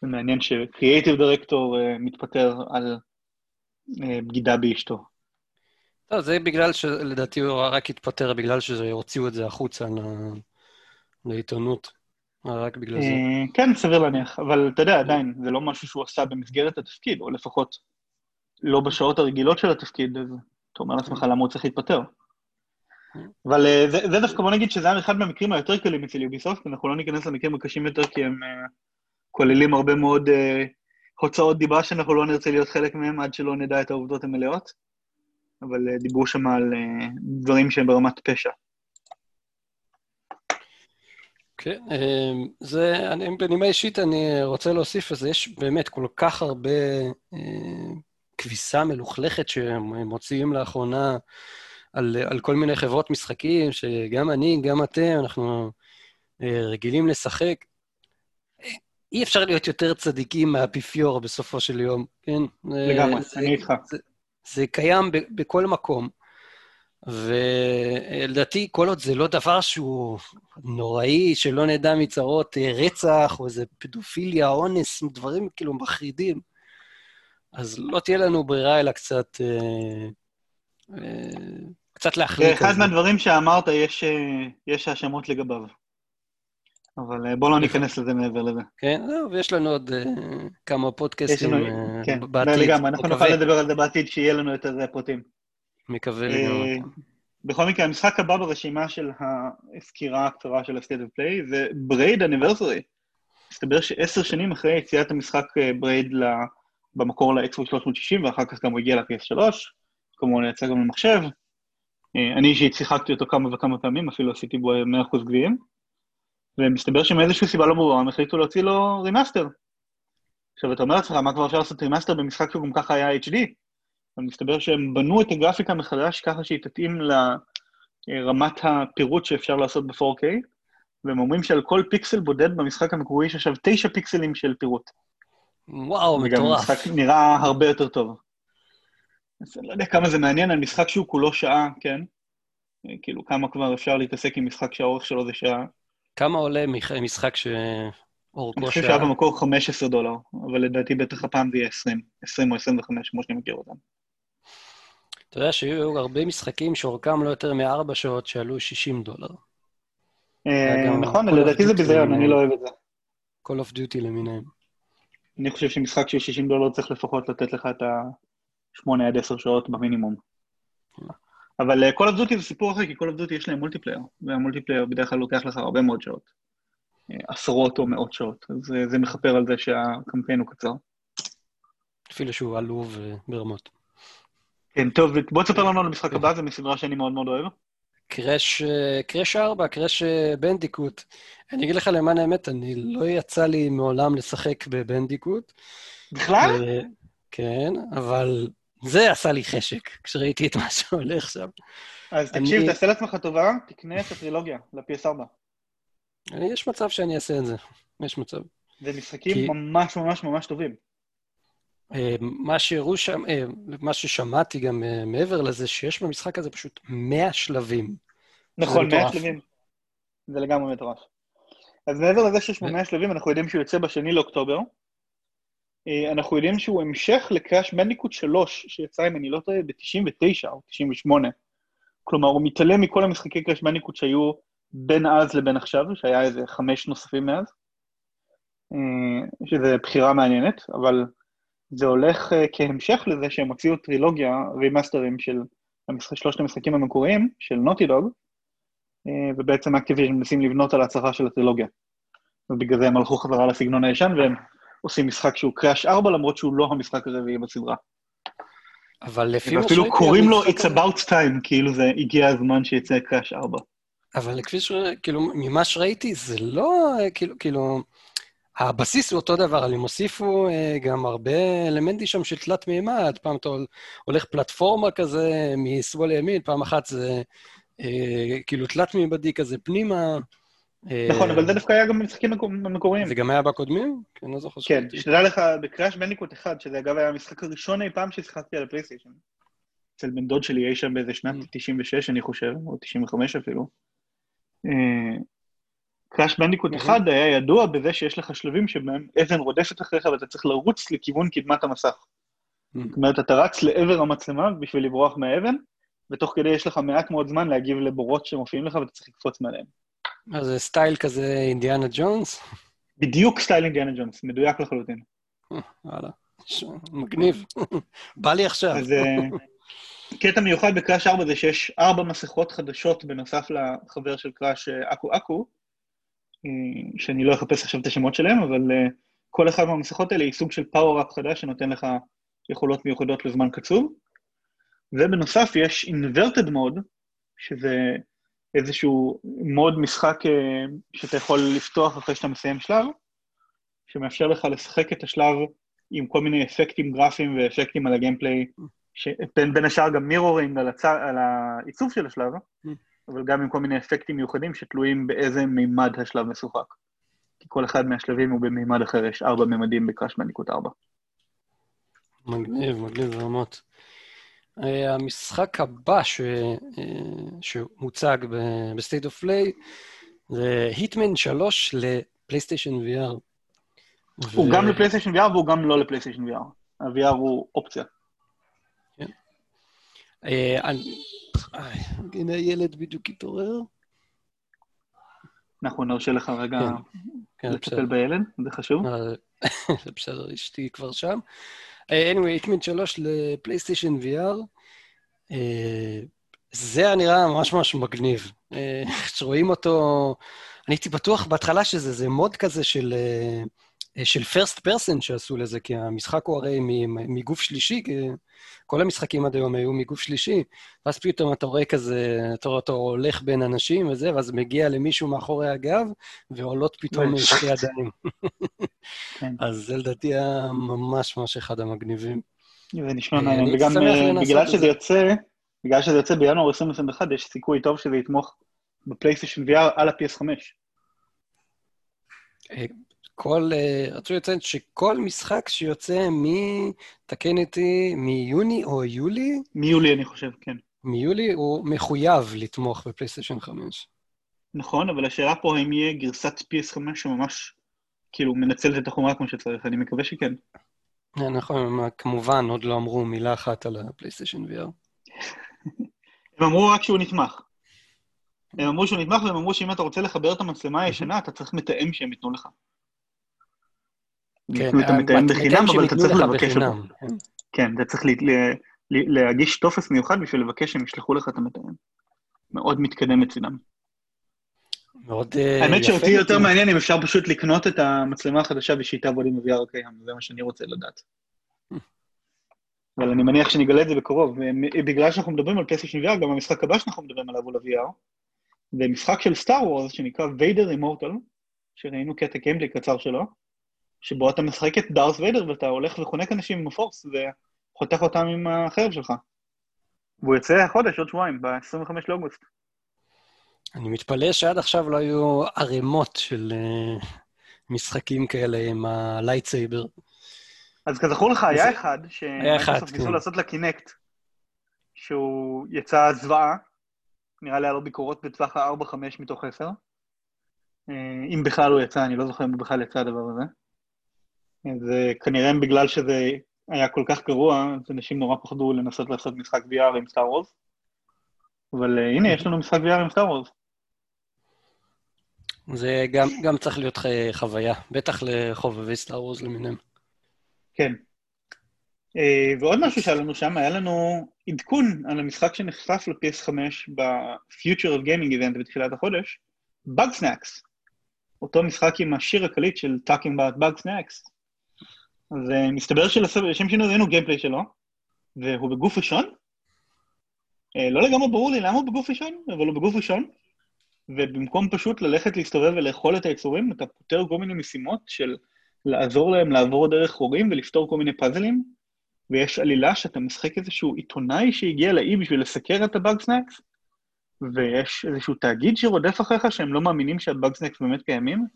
זה מעניין שקריאייטיב דירקטור מתפטר על בגידה באשתו. לא, זה בגלל שלדעתי הוא רק התפטר בגלל שהוציאו את זה החוצה לעיתונות. רק בגלל זה. אה, כן, סביר להניח, אבל אתה יודע, עדיין, זה לא משהו שהוא עשה במסגרת התפקיד, או לפחות לא בשעות הרגילות של התפקיד, אז אתה אומר לעצמך למה הוא צריך להתפטר. אבל אה, זה, זה דווקא, בוא נגיד שזה היה אחד מהמקרים היותר קלים אצל יוביסופט, אנחנו לא ניכנס למקרים הקשים יותר, כי הם uh, כוללים הרבה מאוד uh, הוצאות דיבה שאנחנו לא נרצה להיות חלק מהם עד שלא נדע את העובדות המלאות. אבל אה, דיברו שם על אה, דברים שהם ברמת פשע. כן, אה, זה, אני, בנימה אישית אני רוצה להוסיף לזה, יש באמת כל כך הרבה כביסה מלוכלכת שהם מוציאים לאחרונה על, על כל מיני חברות משחקים, שגם אני, גם אתם, אנחנו רגילים לשחק. אי אפשר להיות יותר צדיקים מהאפיפיור בסופו של יום, כן? לגמרי, זה, אני איתך. זה, זה קיים ב- בכל מקום. ולדעתי, כל עוד זה לא דבר שהוא נוראי, שלא נדע מצרות אה, רצח, או איזה פדופיליה, אונס, דברים כאילו מחרידים, אז לא תהיה לנו ברירה אלא קצת... אה, אה, קצת להחליט. אחד מהדברים שאמרת, יש, אה, יש האשמות לגביו. אבל בואו לא ניכנס לזה מעבר לזה. כן, זהו, ויש לנו עוד כמה פודקאסטים כן, בעתיד. לגמרי, אנחנו נוכל לדבר על זה בעתיד, שיהיה לנו יותר פרטים. מקווה לגמרי. בכל מקרה, המשחק הבא ברשימה של הסקירה הקצרה של ה-State of Play זה Braid Anniversary. מסתבר שעשר שנים אחרי יציאת המשחק Braid במקור ל-Xbox 360, ואחר כך גם הוא הגיע ל-PS3, כמובן יצא גם למחשב. אני אישית שיחקתי אותו כמה וכמה פעמים, אפילו עשיתי בו 100% גביעים. ומסתבר שמאיזושהי סיבה לא ברורה הם החליטו להוציא לו remaster. עכשיו, אתה אומר לעצמך, מה כבר אפשר לעשות remaster במשחק שגם ככה היה HD? אבל מסתבר שהם בנו את הגרפיקה מחדש ככה שהיא תתאים רמת הפירוט שאפשר לעשות ב-4K, והם אומרים שעל כל פיקסל בודד במשחק המקורי יש עכשיו תשע פיקסלים של פירוט. וואו, מטורף. וגם המשחק נראה הרבה יותר טוב. אז אני לא יודע כמה זה מעניין על משחק שהוא כולו שעה, כן? כאילו, כמה כבר אפשר להתעסק עם משחק שהאורך שלו זה שעה. כמה עולה משחק שאורכו שעה? אני חושב שהיה במקור 15 דולר, אבל לדעתי בטח הפעם זה יהיה 20, 20 או 25, כמו שאני מכיר אותם. אתה יודע שהיו הרבה משחקים שאורכם לא יותר מארבע שעות שעלו 60 דולר. אה, נכון, לדעתי זה ביזיון, אני לא אוהב את זה. Call of Duty למיניהם. אני חושב שמשחק של 60 דולר צריך לפחות לתת לך את ה-8 עד 10 שעות במינימום. אבל אה, of Duty זה סיפור אחר, כי of Duty יש להם multiplayer, וה multiplayer בדרך כלל לוקח לך הרבה מאוד שעות. אה, עשרות או מאות שעות, אז זה מכפר על זה שהקמפיין הוא קצר. אפילו שהוא עלוב ברמות. כן, טוב, בוא תספר לנו על המשחק הבא, זו מסדרה שאני מאוד מאוד אוהב. קראש, קראש 4, קראש בנדיקוט. אני אגיד לך למען האמת, אני לא יצא לי מעולם לשחק בבנדיקוט. בכלל? כן, אבל זה עשה לי חשק, כשראיתי את מה שהולך שם. אז תקשיב, אני... תעשה לעצמך טובה, תקנה את הטרילוגיה ל-PS4. יש מצב שאני אעשה את זה, יש מצב. זה משחקים כי... ממש ממש ממש טובים. אה, מה שהראו שם, אה, מה ששמעתי גם אה, מעבר לזה, שיש במשחק הזה פשוט 100 שלבים. נכון, 100 שלבים. זה לגמרי מטורף. אז מעבר לזה שיש 100 שלבים, אנחנו יודעים שהוא יוצא בשני לאוקטובר. אנחנו יודעים שהוא המשך לקראש בנדיקוט 3, שיצא, אם אני לא טועה, ב-99 או 98. כלומר, הוא מתעלם מכל המשחקי קראש בנדיקוט שהיו בין אז לבין עכשיו, שהיה איזה חמש נוספים מאז, שזה בחירה מעניינת, אבל זה הולך uh, כהמשך לזה שהם הוציאו טרילוגיה, remasterים של המשחק, שלושת המשחקים המקוריים, של Naughty Dog, uh, ובעצם Activision מנסים לבנות על ההצלחה של הטרילוגיה. ובגלל זה הם הלכו חזרה לסגנון הישן, והם עושים משחק שהוא Crash 4, למרות שהוא לא המשחק הרביעי בסדרה. אבל לפי מה שאפילו קוראים לו It's about time, כאילו זה הגיע הזמן שיצא Crash 4. אבל כפי ש... כאילו, ממה שראיתי, זה לא, כאילו, כאילו, הבסיס הוא אותו דבר, הם הוסיפו אה, גם הרבה אלמנטים שם של תלת מימד, פעם אתה הולך פלטפורמה כזה משמאל לימין, פעם אחת זה אה, כאילו תלת מימדי כזה פנימה. אה, נכון, אבל זה דווקא היה גם במשחקים המקוריים. זה גם היה בקודמים? כן, לא זוכר כן, שתדע לך, בקראש בניקוט אחד, שזה אגב היה המשחק הראשון אי פעם ששיחקתי על הפלייסטיישן. אצל בן דוד שלי אי שם באיזה שנת 96, mm. אני חושב, או 95 אפילו. Crash Bandicoot אחד היה ידוע בזה שיש לך שלבים שבהם אבן רודפת אחריך ואתה צריך לרוץ לכיוון קדמת המסך. זאת אומרת, אתה רץ לעבר המצלמה בשביל לברוח מהאבן, ותוך כדי יש לך מעט מאוד זמן להגיב לבורות שמופיעים לך ואתה צריך לקפוץ מעליהם. אז זה style כזה אינדיאנה ג'ונס? בדיוק style אינדיאנה ג'ונס, מדויק לחלוטין. וואלה, מגניב. בא לי עכשיו. אז אה, קטע מיוחד ב Crash 4 זה שיש ארבע מסכות חדשות בנוסף לחבר של Crash אה, Aku Aku, שאני לא אחפש עכשיו את השמות שלהם, אבל אה, כל אחד מהמסכות האלה היא סוג של power-up חדש שנותן לך יכולות מיוחדות לזמן קצוב. ובנוסף יש inverted mode, שזה איזשהו mode משחק אה, שאתה יכול לפתוח אחרי שאתה מסיים שלב, שמאפשר לך לשחק את השלב עם כל מיני אפקטים גרפיים ואפקטים על ה gameplay, בין השאר גם mirroring על, הצ... על העיצוב של השלב, mm. אבל גם עם כל מיני אפקטים מיוחדים שתלויים באיזה מימד השלב משוחק. כי כל אחד מהשלבים הוא במימד אחר, יש ארבע מימדים ב Crash Bandicoot ארבע. מגניב, מגניב ברמות. אה, המשחק הבא ש... אה, שמוצג ב State of Play זה Hitman 3 ל PlayStation VR. הוא ו... גם ל PlayStation VR והוא גם לא ל PlayStation VR. ה-VR הוא אופציה. כן. אה, הנה הילד בדיוק התעורר. אנחנו נרשה לך רגע כן, כן, לטפל בילד, זה חשוב. אה, זה בסדר, אשתי כבר שם. אה, anyway, היטמן 3 לפלייסטיישן VR. אה, זה היה נראה ממש ממש מגניב. כשרואים אותו, אני הייתי בטוח בהתחלה שזה מוד כזה של... של פרסט פרסן שעשו לזה, כי המשחק הוא הרי מגוף שלישי, כל המשחקים עד היום היו מגוף שלישי, ואז פתאום אתה רואה כזה, אתה רואה אותו הולך בין אנשים וזה, ואז מגיע למישהו מאחורי הגב, ועולות פתאום שתי ידיים. כן. אז זה לדעתי היה ממש ממש אחד המגניבים. זה נשמע מעניין, וגם אה, בגלל שזה יוצא, בגלל שזה יוצא בינואר 2021, יש סיכוי טוב שזה יתמוך בפלייסטיישן VR על ה-PS5. אה, כל, אה, רצו לציין שכל משחק שיוצא מ... תקן איתי, מיוני או יולי? מיולי, אני חושב, כן. מיולי הוא מחויב לתמוך בפלייסטיישן 5. נכון, אבל השאלה פה האם יהיה גרסת PS5 שממש, כאילו, מנצלת את החומרה כמו שצריך, אני מקווה שכן. נכון, כמובן, עוד לא אמרו מילה אחת על הפלייסטיישן VR. הם אמרו רק שהוא נתמך. הם אמרו שהוא נתמך, והם אמרו שאם אתה רוצה לחבר את המצלמה הישנה, אתה צריך מתאם שהם ייתנו לך. כן, אתה מתאם בחינם, אבל אתה צריך לבקש אותו. כן. כן, אתה צריך להגיש טופס מיוחד בשביל לבקש שהם ישלחו לך את המתאם. מאוד מתקדם מצדם. מאוד יפה. האמת שאותי יותר מעניין אם אפשר פשוט לקנות את המצלמה החדשה ושהיא תעבוד עם ה-VR הקיים, זה מה שאני רוצה לדעת. אבל אני מניח שנגלה את זה בקרוב. בגלל שאנחנו מדברים על PlayStation VR, גם המשחק הבא שאנחנו מדברים עליו הוא ל-VR, זה משחק של Star Wars שנקרא Vader Immortal, שראינו קטע gameplay קצר שלו, שבו אתה משחק את Darth Vader ואתה הולך וחונק אנשים עם ה force וחותך אותם עם החרב שלך. והוא יוצא החודש, עוד שבועיים, ב-25 לאוגוסט. אני מתפלא שעד עכשיו לא היו ערימות של uh, משחקים כאלה עם ה lightsaber. אז כזכור לך, היה אחד, היה אחד, כן. ניסו לעשות לקינקט, שהוא יצא זוועה, נראה לי היה לו ביקורות בטווח ה-4-5 מתוך 10. אה, אם בכלל הוא יצא, אני לא זוכר אם הוא בכלל יצא הדבר הזה. זה כנראה בגלל שזה היה כל כך גרוע, אז אנשים נורא פחדו לנסות לעשות משחק VR עם סטאר וורס. אבל uh, הנה, יש לנו משחק VR עם סטאר וורס. זה גם, גם צריך להיות חוויה, בטח לחובבי סטאר וורס למיניהם. כן. Uh, ועוד משהו שהיה לנו שם, היה לנו עדכון על המשחק שנחשף ל-PS5 ב-Future of Gaming Event בתחילת החודש, Bug Snacks. אותו משחק עם השיר הקליט של Talking about Bug Snacks. אז מסתבר שלשם שינוי ראינו גיימפליי שלו, והוא בגוף ראשון. Uh, לא לגמרי ברור לי למה הוא בגוף ראשון, אבל הוא בגוף ראשון. ובמקום פשוט ללכת להסתובב ולאכול את היצורים, אתה פותר כל מיני משימות של לעזור להם לעבור דרך חורים ולפתור כל מיני פאזלים, ויש עלילה שאתה משחק איזשהו עיתונאי שהגיע לאי בשביל לסקר את ה Bugsnax, ויש איזשהו תאגיד שרודף אחריך שהם לא מאמינים שה Bugsnax באמת קיימים.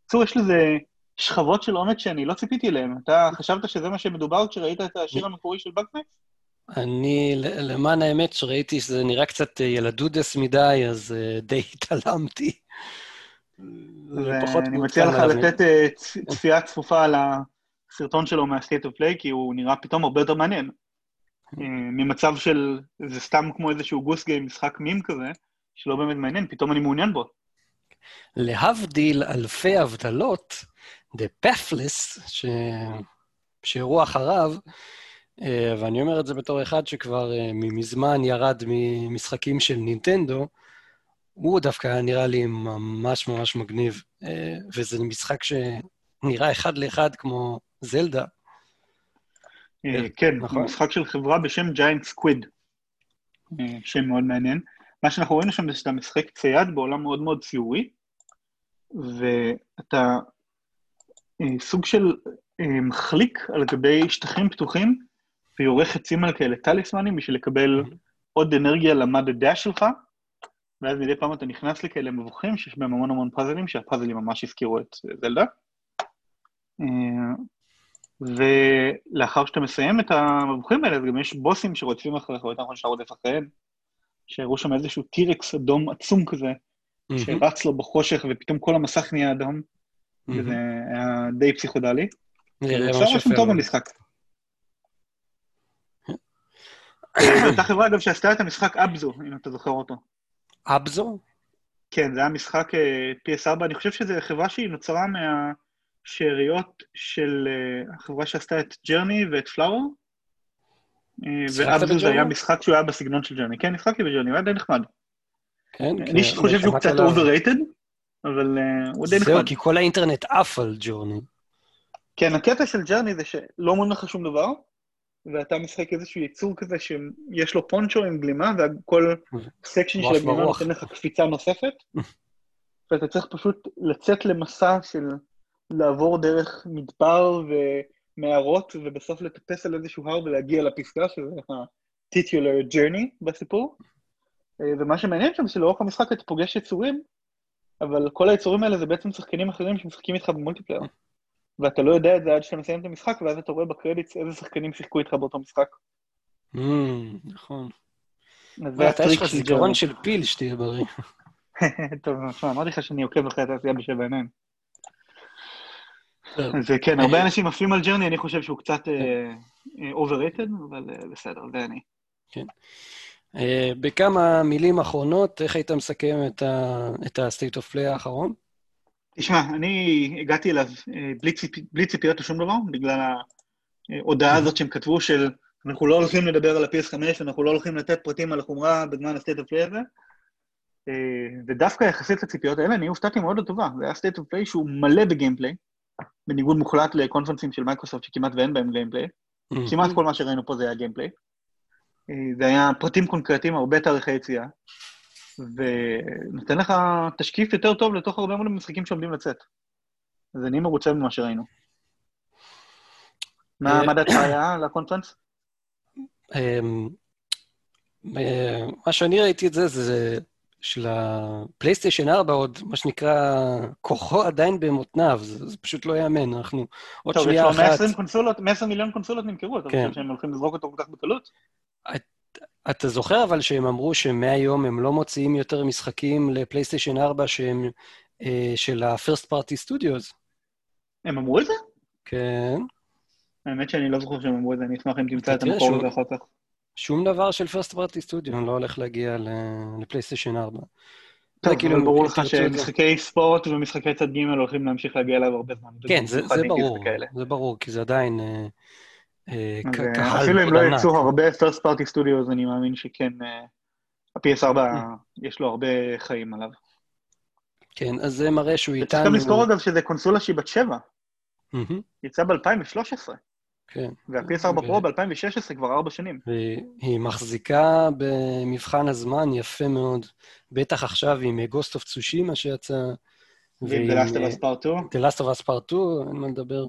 בקיצור, יש לזה שכבות של עומק שאני לא ציפיתי אליהן. אתה חשבת שזה מה שמדובר כשראית את השיר המקורי של סנאקס? אני, למען האמת, שראיתי שזה נראה קצת ילדותי מדי, אז די התעלמתי. ואני מציע לך לתת צפייה צפופה על הסרטון שלו מה-State of Play, כי הוא נראה פתאום הרבה יותר מעניין. ממצב של, זה סתם כמו איזשהו גוס גיים, משחק מים כזה, שלא באמת מעניין, פתאום אני מעוניין בו. להבדיל אלפי הבדלות, The Pathless, ש... שאירוע אחריו, ואני אומר את זה בתור אחד שכבר מזמן ירד ממשחקים של נינטנדו, הוא דווקא היה נראה לי ממש ממש מגניב, וזה משחק שנראה אחד לאחד כמו זלדה. כן, נכון. משחק של חברה בשם ג'יינט סקוויד, שם מאוד מעניין. מה שאנחנו רואים שם זה שאתה משחק צייד בעולם מאוד מאוד ציורי, ואתה סוג של מחליק על גבי שטחים פתוחים, ויורה חצים על כאלה טליסמנים בשביל לקבל עוד אנרגיה למד הדש שלך, ואז מדי פעם אתה נכנס לכאלה מבוכים שיש בהם המון המון פאזלים, שהפאזלים ממש הזכירו את זלדה. ולאחר שאתה מסיים את המבוכים האלה, אז גם יש בוסים שרודפים אחריך, או יותר נכון שאתה רודף אחריהם, שהראו שם איזשהו טירקס אדום עצום כזה, שרץ לו בחושך ופתאום כל המסך נהיה אדום, וזה היה די פסיכודלי. נראה ממש יפה. טוב במשחק. זו אותה חברה, אגב, שעשתה את המשחק Abzu, אם אתה זוכר אותו. Abzu? כן, זה היה משחק PS4, אני חושב שזו חברה שהיא נוצרה מהשאריות של החברה שעשתה את Journey ואת Flower. ו Abzu זה היה משחק שהוא היה בסגנון של Journey. כן, שיחקתי ב Journey, הוא היה די נחמד. כן, אני חושב שהוא קצת overrated, אבל הוא די נחמד. זהו, כי כל האינטרנט עף על Journey. כן, הקטע של Journey זה שלא אומרים לך שום דבר, ואתה משחק איזשהו יצור כזה שיש לו פונצ'ו עם גלימה, וכל section של הגלימה נותן לך קפיצה נוספת, ואתה צריך פשוט לצאת למסע של לעבור דרך מדבר ומערות, ובסוף לטפס על איזשהו הר ולהגיע לפסגה, שזה titular journey בסיפור, אה, ומה שמעניין שם שלאורך המשחק אתה פוגש יצורים, אבל כל היצורים האלה זה בעצם שחקנים אחרים שמשחקים איתך ב multiplayer. ואתה לא יודע את זה עד שאתה מסיים את המשחק, ואז אתה רואה ב credits איזה שחקנים שיחקו איתך באותו משחק. נכון. יש לך זיכרון של פיל שתהיה בריא. טוב, תשמע, אמרתי לך שאני עוקב אחרי התעשייה בשבע עיניים. אז כן, הרבה אנשים עפים על Journey, אני חושב שהוא קצת overrated, אבל בסדר, זה אני. כן. בכמה מילים אחרונות, איך היית מסכם את ה-state of play האחרון? תשמע, אני הגעתי אליו בלי ציפיות לשום דבר, בגלל ההודעה הזאת שהם כתבו של אנחנו לא הולכים לדבר על ה-PS5, אנחנו לא הולכים לתת פרטים על החומרה בזמן ה-state of play הזה. ודווקא יחסית לציפיות האלה, אני הופתעתי מאוד לטובה. זה היה state of play שהוא מלא בגיימפליי, בניגוד מוחלט לקונפרנסים של מייקרוסופט שכמעט ואין בהם gameplay. כמעט כל מה שראינו פה זה היה gameplay. זה היה פרטים קונקרטיים, הרבה תאריכי יציאה, ונותן לך תשקיף יותר טוב לתוך הרבה מאוד משחקים שעומדים לצאת. אז אני מרוצה ממה שראינו. מה דעתך היה על ה conference? אמ, מה שאני ראיתי את זה, זה של הפלייסטיישן 4 עוד, מה שנקרא, כוחו עדיין במותניו, זה, זה פשוט לא ייאמן, אנחנו עוד טוב, שנייה אחת... טוב, יש לו 120 קונסולות, 120 מיליון קונסולות נמכרו, אתה כן. חושב שהם הולכים לזרוק אותו כל כך בקלות? את, אתה זוכר אבל שהם אמרו שמהיום הם לא מוציאים יותר משחקים לפלייסטיישן 4 שהם אה, של ה-first party studios. הם אמרו את זה? כן. האמת שאני לא זוכר שהם אמרו את זה, אני אשמח אם תמצא את המקור הזה אחר כך. שום דבר של פרסט פרטי סטודיו לא הולך להגיע לפלייסטיישן 4. טוב, אבל כאילו ברור לך שמשחקי ספורט ומשחקי צד ג' הולכים להמשיך להגיע אליו הרבה זמן. כן, זה ברור, זה ברור, כי זה עדיין אה, קהל אפילו אם לא יצאו הרבה פרטי סטודיו, אז אני מאמין שכן, אה, ה-PS4 יש לו הרבה חיים עליו. כן, אז זה מראה שהוא איתנו... צריך גם לזכור אגב שזה קונסולה שהיא בת שבע. יצא ב-2013. כן. וה-PS4 פרו ב-2016 כבר ארבע שנים. והיא מחזיקה במבחן הזמן יפה מאוד, בטח עכשיו עם Ghost of Tsushima שיצא. ועם The Last of Us Part 2. The Last of Us Part 2, אין מה לדבר.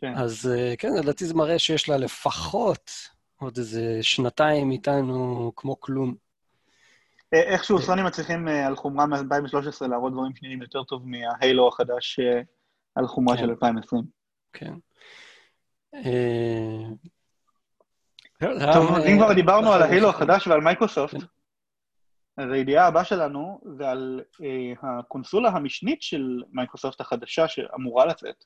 כן. אז אה, כן, לדעתי זה מראה שיש לה לפחות עוד איזה שנתיים איתנו כמו כלום. אה, איכשהו אה. סוני מצליחים על חומרה מ-2013 להראות דברים שנראים יותר טוב מההיילו החדש על חומרה כן. של 2020. כן. אה, טוב, אם כבר דיברנו על ה Halo החדש ועל מייקרוסופט, אז הידיעה הבאה שלנו זה על הקונסולה המשנית של מייקרוסופט החדשה שאמורה לצאת,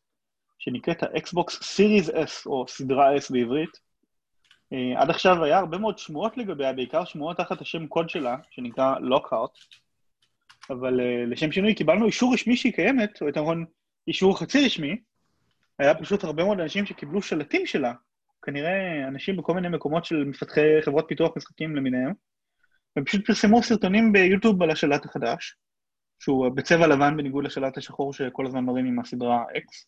שנקראת האקסבוקס Series S, או סדרה S בעברית. Uh, עד עכשיו היה הרבה מאוד שמועות לגביה, בעיקר שמועות תחת השם קוד שלה, שנקרא Lockhart, אבל uh, לשם שינוי קיבלנו אישור רשמי שהיא קיימת, או יותר נכון אישור חצי רשמי, היה פשוט הרבה מאוד אנשים שקיבלו שלטים שלה, כנראה אנשים בכל מיני מקומות של מפתחי חברות פיתוח משחקים למיניהם, והם פשוט פרסמו סרטונים ביוטיוב על השלט החדש, שהוא בצבע לבן בניגוד לשלט השחור שכל הזמן מראים עם הסדרה X,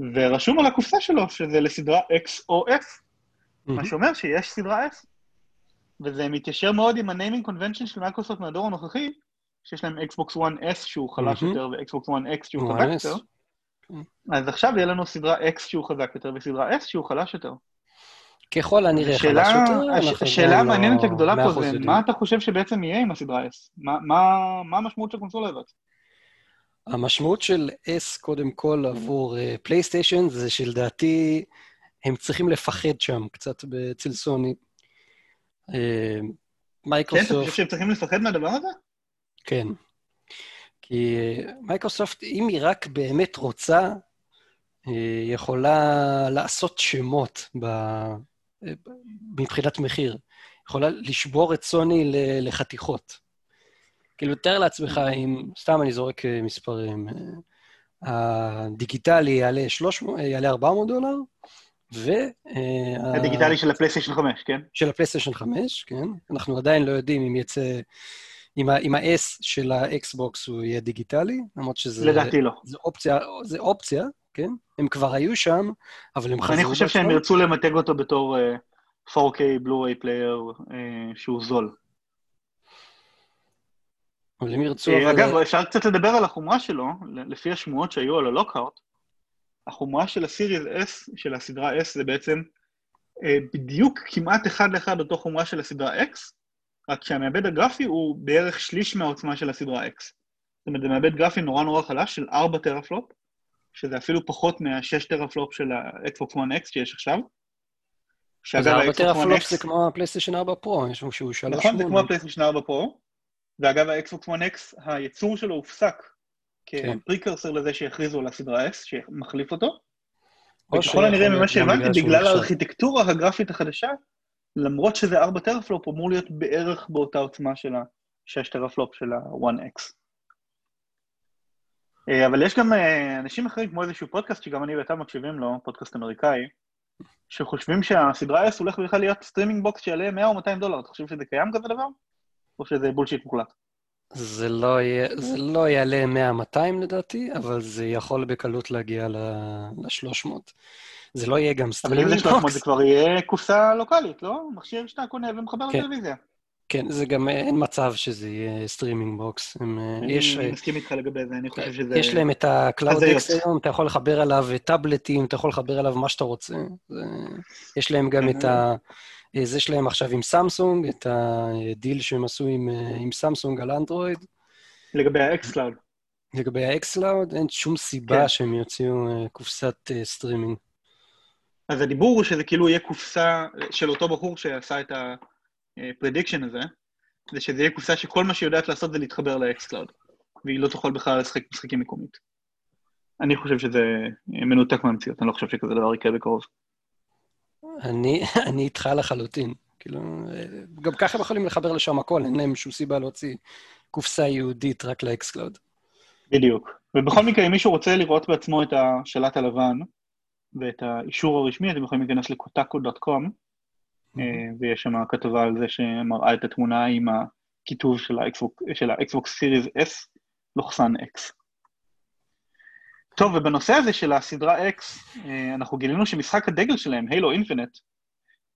ורשום על הקופסה שלו שזה לסדרה X או S, mm-hmm. מה שאומר שיש סדרה S, וזה מתיישר מאוד עם ה naming convention של מייקרוסופט מהדור הנוכחי, שיש להם Xbox One S שהוא חלש mm-hmm. יותר ו-Xbox One X שהוא חזק יותר. אז עכשיו יהיה לנו סדרה X שהוא חזק יותר וסדרה S שהוא חלש יותר. ככל הנראה חלש יותר. השאלה המעניינת לא הגדולה פה זה, מה אתה חושב שבעצם יהיה עם הסדרה S? מה המשמעות של הקונסולה הזאת? המשמעות של S, קודם כל, עבור פלייסטיישן, זה שלדעתי הם צריכים לפחד שם קצת אצל סוני. מייקרוסופט... כן, אתה חושב שהם צריכים לפחד מהדבר הזה? כן. כי מייקרוסופט, אם היא רק באמת רוצה, היא יכולה לעשות שמות ב... מבחינת מחיר. יכולה לשבור את סוני לחתיכות. כאילו, תאר לעצמך אם, סתם אני זורק מספרים, הדיגיטלי יעלה, 300, יעלה 400 דולר, ו... הדיגיטלי של הפלייסטיישן 5, כן? של הפלייסטיישן 5, כן. אנחנו עדיין לא יודעים אם יצא אם, ה-S של האקסבוקס הוא יהיה דיגיטלי, למרות שזה... לדעתי לא. זה אופציה, זה אופציה, כן? הם כבר היו שם, אבל הם חזרו... אני חושב שהם ירצו למתג אותו בתור uh, 4K Blu-ray player שהוא זול. אבל אם ירצו... אגב, אפשר קצת לדבר על החומרה שלו, לפי השמועות שהיו על ה Lockhart. החומרה של ה Series S, של הסדרה S, זה בעצם אה, בדיוק כמעט אחד לאחד אותו חומרה של הסדרה X, רק שהמעבד הגרפי הוא בערך שליש מהעוצמה של הסדרה X. זאת אומרת, זה מעבד גרפי נורא נורא חלש של 4 teraflop, שזה אפילו פחות מה-6 teraflop של ה-Xbox One X שיש עכשיו. אז 4 teraflop זה כמו הפלייסטיישן 4 פרו, יש משהו שהוא 3 נכון, זה כמו הפלייסטיישן 4 פרו, ואגב, ה-Xbox One X, הייצור שלו הופסק כן. כ precursor לזה שהכריזו על הסדרה S, שמחליף אותו. וככל הנראה, ממה שהבנתי, בגלל הארכיטקטורה הגרפית החדשה, למרות שזה 4 teraflop, אמור להיות בערך באותה עוצמה של ה-6 teraflop של ה-One X. אה, אבל יש גם אה, אנשים אחרים, כמו איזשהו פודקאסט שגם אני ואתה מקשיבים לו, פודקאסט אמריקאי, שחושבים שהסדרה S הולך בכלל להיות streaming box שיעלה 100 או 200 דולר. אתה חושב שזה קיים כזה דבר? או שזה bullshit מוחלט? זה לא, יהיה, זה לא יעלה 100-200 לדעתי, אבל זה יכול בקלות להגיע ל-300. זה לא יהיה גם סטרימינג. אבל אם זה 300 זה כבר יהיה קופסה לוקאלית, לא? מכשיר שאתה קונה ומחבר כן. לטלוויזיה. כן, זה גם אין מצב שזה יהיה streaming box. הם, אני יש, מסכים איתך לגבי זה, אני חושב שזה... יש להם את ה-Cloud היום, אתה יכול לחבר עליו טאבלטים, אתה יכול לחבר עליו מה שאתה רוצה. זה, יש להם גם את ה... זה שלהם עכשיו עם סמסונג, את הדיל שהם עשו עם, עם סמסונג על אנדרואיד. לגבי ה-Xcloud. לגבי ה-Xcloud, אין שום סיבה כן. שהם יוציאו קופסת סטרימינג. אז הדיבור הוא שזה כאילו יהיה קופסה של אותו בחור שעשה את. ה-prediction הזה, זה שזה יהיה קופסה שכל מה שהיא יודעת לעשות זה להתחבר ל-Xcloud, והיא לא תוכל בכלל לשחק משחקים מקומית. אני חושב שזה מנותק מהמציאות, אני לא חושב שכזה דבר יקרה בקרוב. אני, אני איתך לחלוטין. כאילו, גם ככה הם יכולים לחבר לשם הכל, אין להם שום סיבה להוציא קופסה ייעודית רק ל-Xcloud. בדיוק. ובכל מקרה, אם מישהו רוצה לראות בעצמו את השלט הלבן ואת האישור הרשמי, אתם יכולים להיכנס ל-Kotaku.com, אה, ויש שם כתבה על זה שמראה את התמונה עם הכיתוב של ה-Xbox Series S לוכסן X. טוב, ובנושא הזה של הסדרה X, אה, אנחנו גילינו שמשחק הדגל שלהם, Halo Infinite,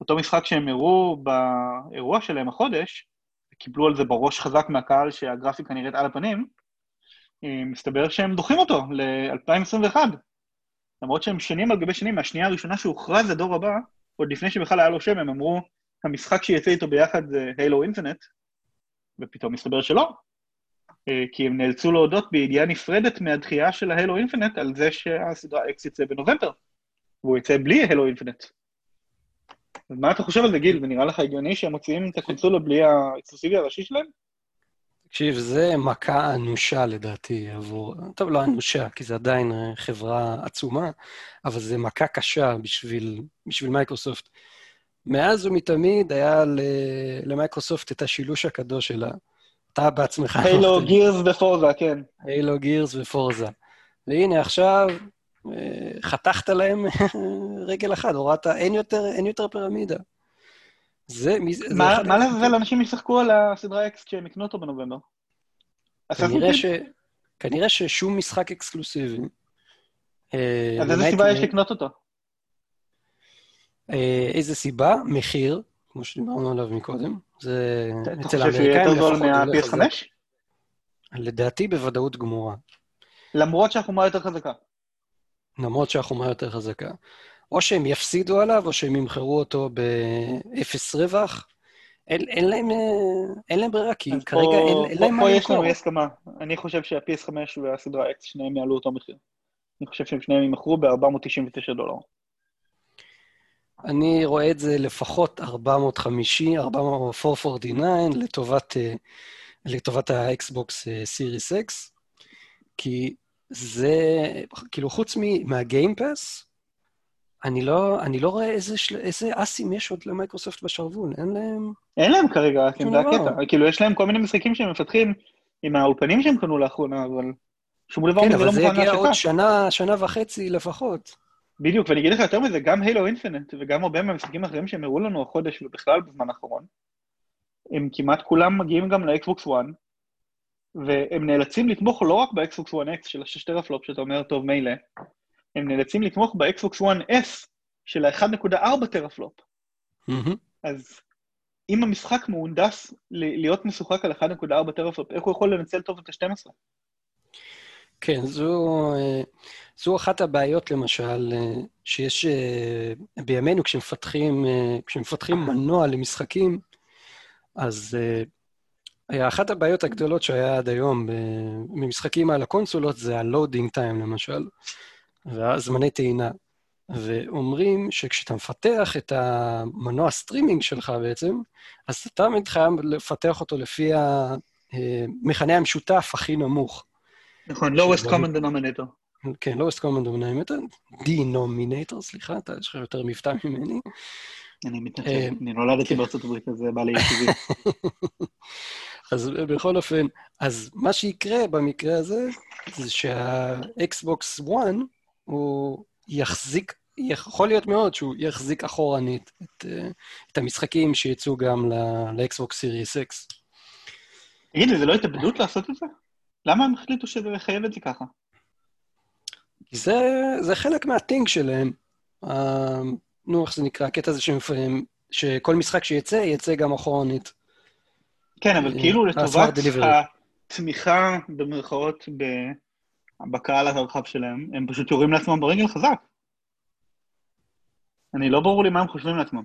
אותו משחק שהם הראו באירוע שלהם החודש, קיבלו על זה בראש חזק מהקהל שהגרפיקה נראית על הפנים, אה, מסתבר שהם דוחים אותו ל-2021. למרות שהם שנים על גבי שנים, מהשנייה הראשונה שהוכרז הדור הבא, עוד לפני שבכלל היה לו שם, הם אמרו, המשחק שיצא איתו ביחד זה הילו אינטרנט, ופתאום מסתבר שלא. אה, כי הם נאלצו להודות בידיעה נפרדת מהדחייה של ההילו אינפינט על זה שהסדרה אקס יצא בנובמבר, והוא יצא בלי הילו אינפינט. אז מה אתה חושב על זה, גיל? זה נראה לך הגיוני שהם מוציאים את הקונסולה בלי האקסקלוסיבי הראשי שלהם? תקשיב, זה מכה אנושה לדעתי עבור... טוב, לא אנושה, כי זה עדיין חברה עצומה, אבל זה מכה קשה בשביל, בשביל מייקרוסופט. מאז ומתמיד היה ל-Microsoft את השילוש הקדוש שלה. אתה בעצמך... Halo Gears ו-Forza, כן. Halo Gears ו-Forza. והנה עכשיו, חתכת להם רגל אחת, הורדת, אין יותר, אין יותר פירמידה. זה, מי זה... מה לעזאזל אנשים ישחקו על הסדרה אקס כשהם יקנו אותו בנובמבר? כנראה, ש... כנראה ששום משחק אקסקלוסיבי. אה, אז איזה סיבה יש לקנות אותו? אה, איזה סיבה? מחיר, כמו שדיברנו עליו מקודם. זה אצל האמריקאים. אתה חושב שיהיה יותר זול מה-PS5? לדעתי בוודאות גמורה. למרות שהחומה יותר חזקה. למרות שהחומה יותר חזקה. או שהם יפסידו עליו, או שהם ימכרו אותו באפס רווח. אין, אין, להם, אה, אין להם ברירה, כי כרגע פה, אין, אין להם מה למכור. פה יש לנו הסכמה. אני חושב שה-PS5 והסדרה X, שניהם יעלו אותו מחיר. אני חושב שהם שניהם ימכרו ב-499 דולר. אני רואה את זה לפחות 450, 449 לטובת, אה, לטובת האקסבוקס סיריס אקס, כי זה, כאילו, חוץ מה-Game Pass, אני לא, אני לא רואה איזה, של... איזה אסים יש עוד ל-Microsoft בשרוול, אין להם... אין להם כרגע אסים, זה הקטע. כאילו, יש להם כל מיני משחקים שהם מפתחים עם האולפנים שהם קנו לאחרונה, אבל שום דבר כן, מזה לא מוכן להשקה. כן, אבל זה יגיע עוד שנה, שנה וחצי לפחות. בדיוק, ואני אגיד לך יותר מזה, גם Halo Infinite וגם הרבה מהמשחקים האחרים שהם הראו לנו החודש ובכלל בזמן האחרון, הם כמעט כולם מגיעים גם ל-Xbox 1, והם נאלצים לתמוך לא רק ב-Xbox 1X של השש טרפלופ, שאתה אומר, טוב, מילא, הם נאלצים לתמוך ב-Xbox One S של ה-1.4 טרפלופ. Mm-hmm. אז אם המשחק מהונדס להיות משוחק על 1.4 טרפלופ, איך הוא יכול לנצל טוב את ה-12? כן, זו, זו אחת הבעיות, למשל, שיש בימינו כשמפתחים, כשמפתחים מנוע למשחקים, אז אחת הבעיות הגדולות שהיה עד היום במשחקים על הקונסולות זה ה-loading time, למשל, והזמני טעינה. ואומרים שכשאתה מפתח את המנוע סטרימינג שלך בעצם, אז אתה תמיד חייב לפתח אותו לפי המכנה המשותף הכי נמוך. נכון, lowest common denominator. כן, lowest common denominator, denominator, סליחה, אתה יש לך יותר מבטא ממני. אני מתנצל, אה, אני נולדתי כן. בארצות הברית, אז זה בא לי טבעי. אז בכל אופן, אז מה שיקרה במקרה הזה, זה שה-Xbox 1, הוא יחזיק, יכול להיות מאוד שהוא יחזיק אחורנית את, אה, את המשחקים שיצאו גם לאקסבוקס סיריס אקס. תגיד לי, זה לא התאבדות לעשות את זה? למה הם החליטו שזה מחייב את זה ככה? זה, זה חלק מהטינג שלהם. Uh, נו, איך זה נקרא? הקטע הזה שמפעמים, שכל משחק שיצא, יצא גם אחורנית. כן, אבל uh, כאילו לטובת התמיכה, במרכאות, בקהל הרחב שלהם, הם פשוט יורים לעצמם ברגל חזק. אני לא ברור לי מה הם חושבים לעצמם.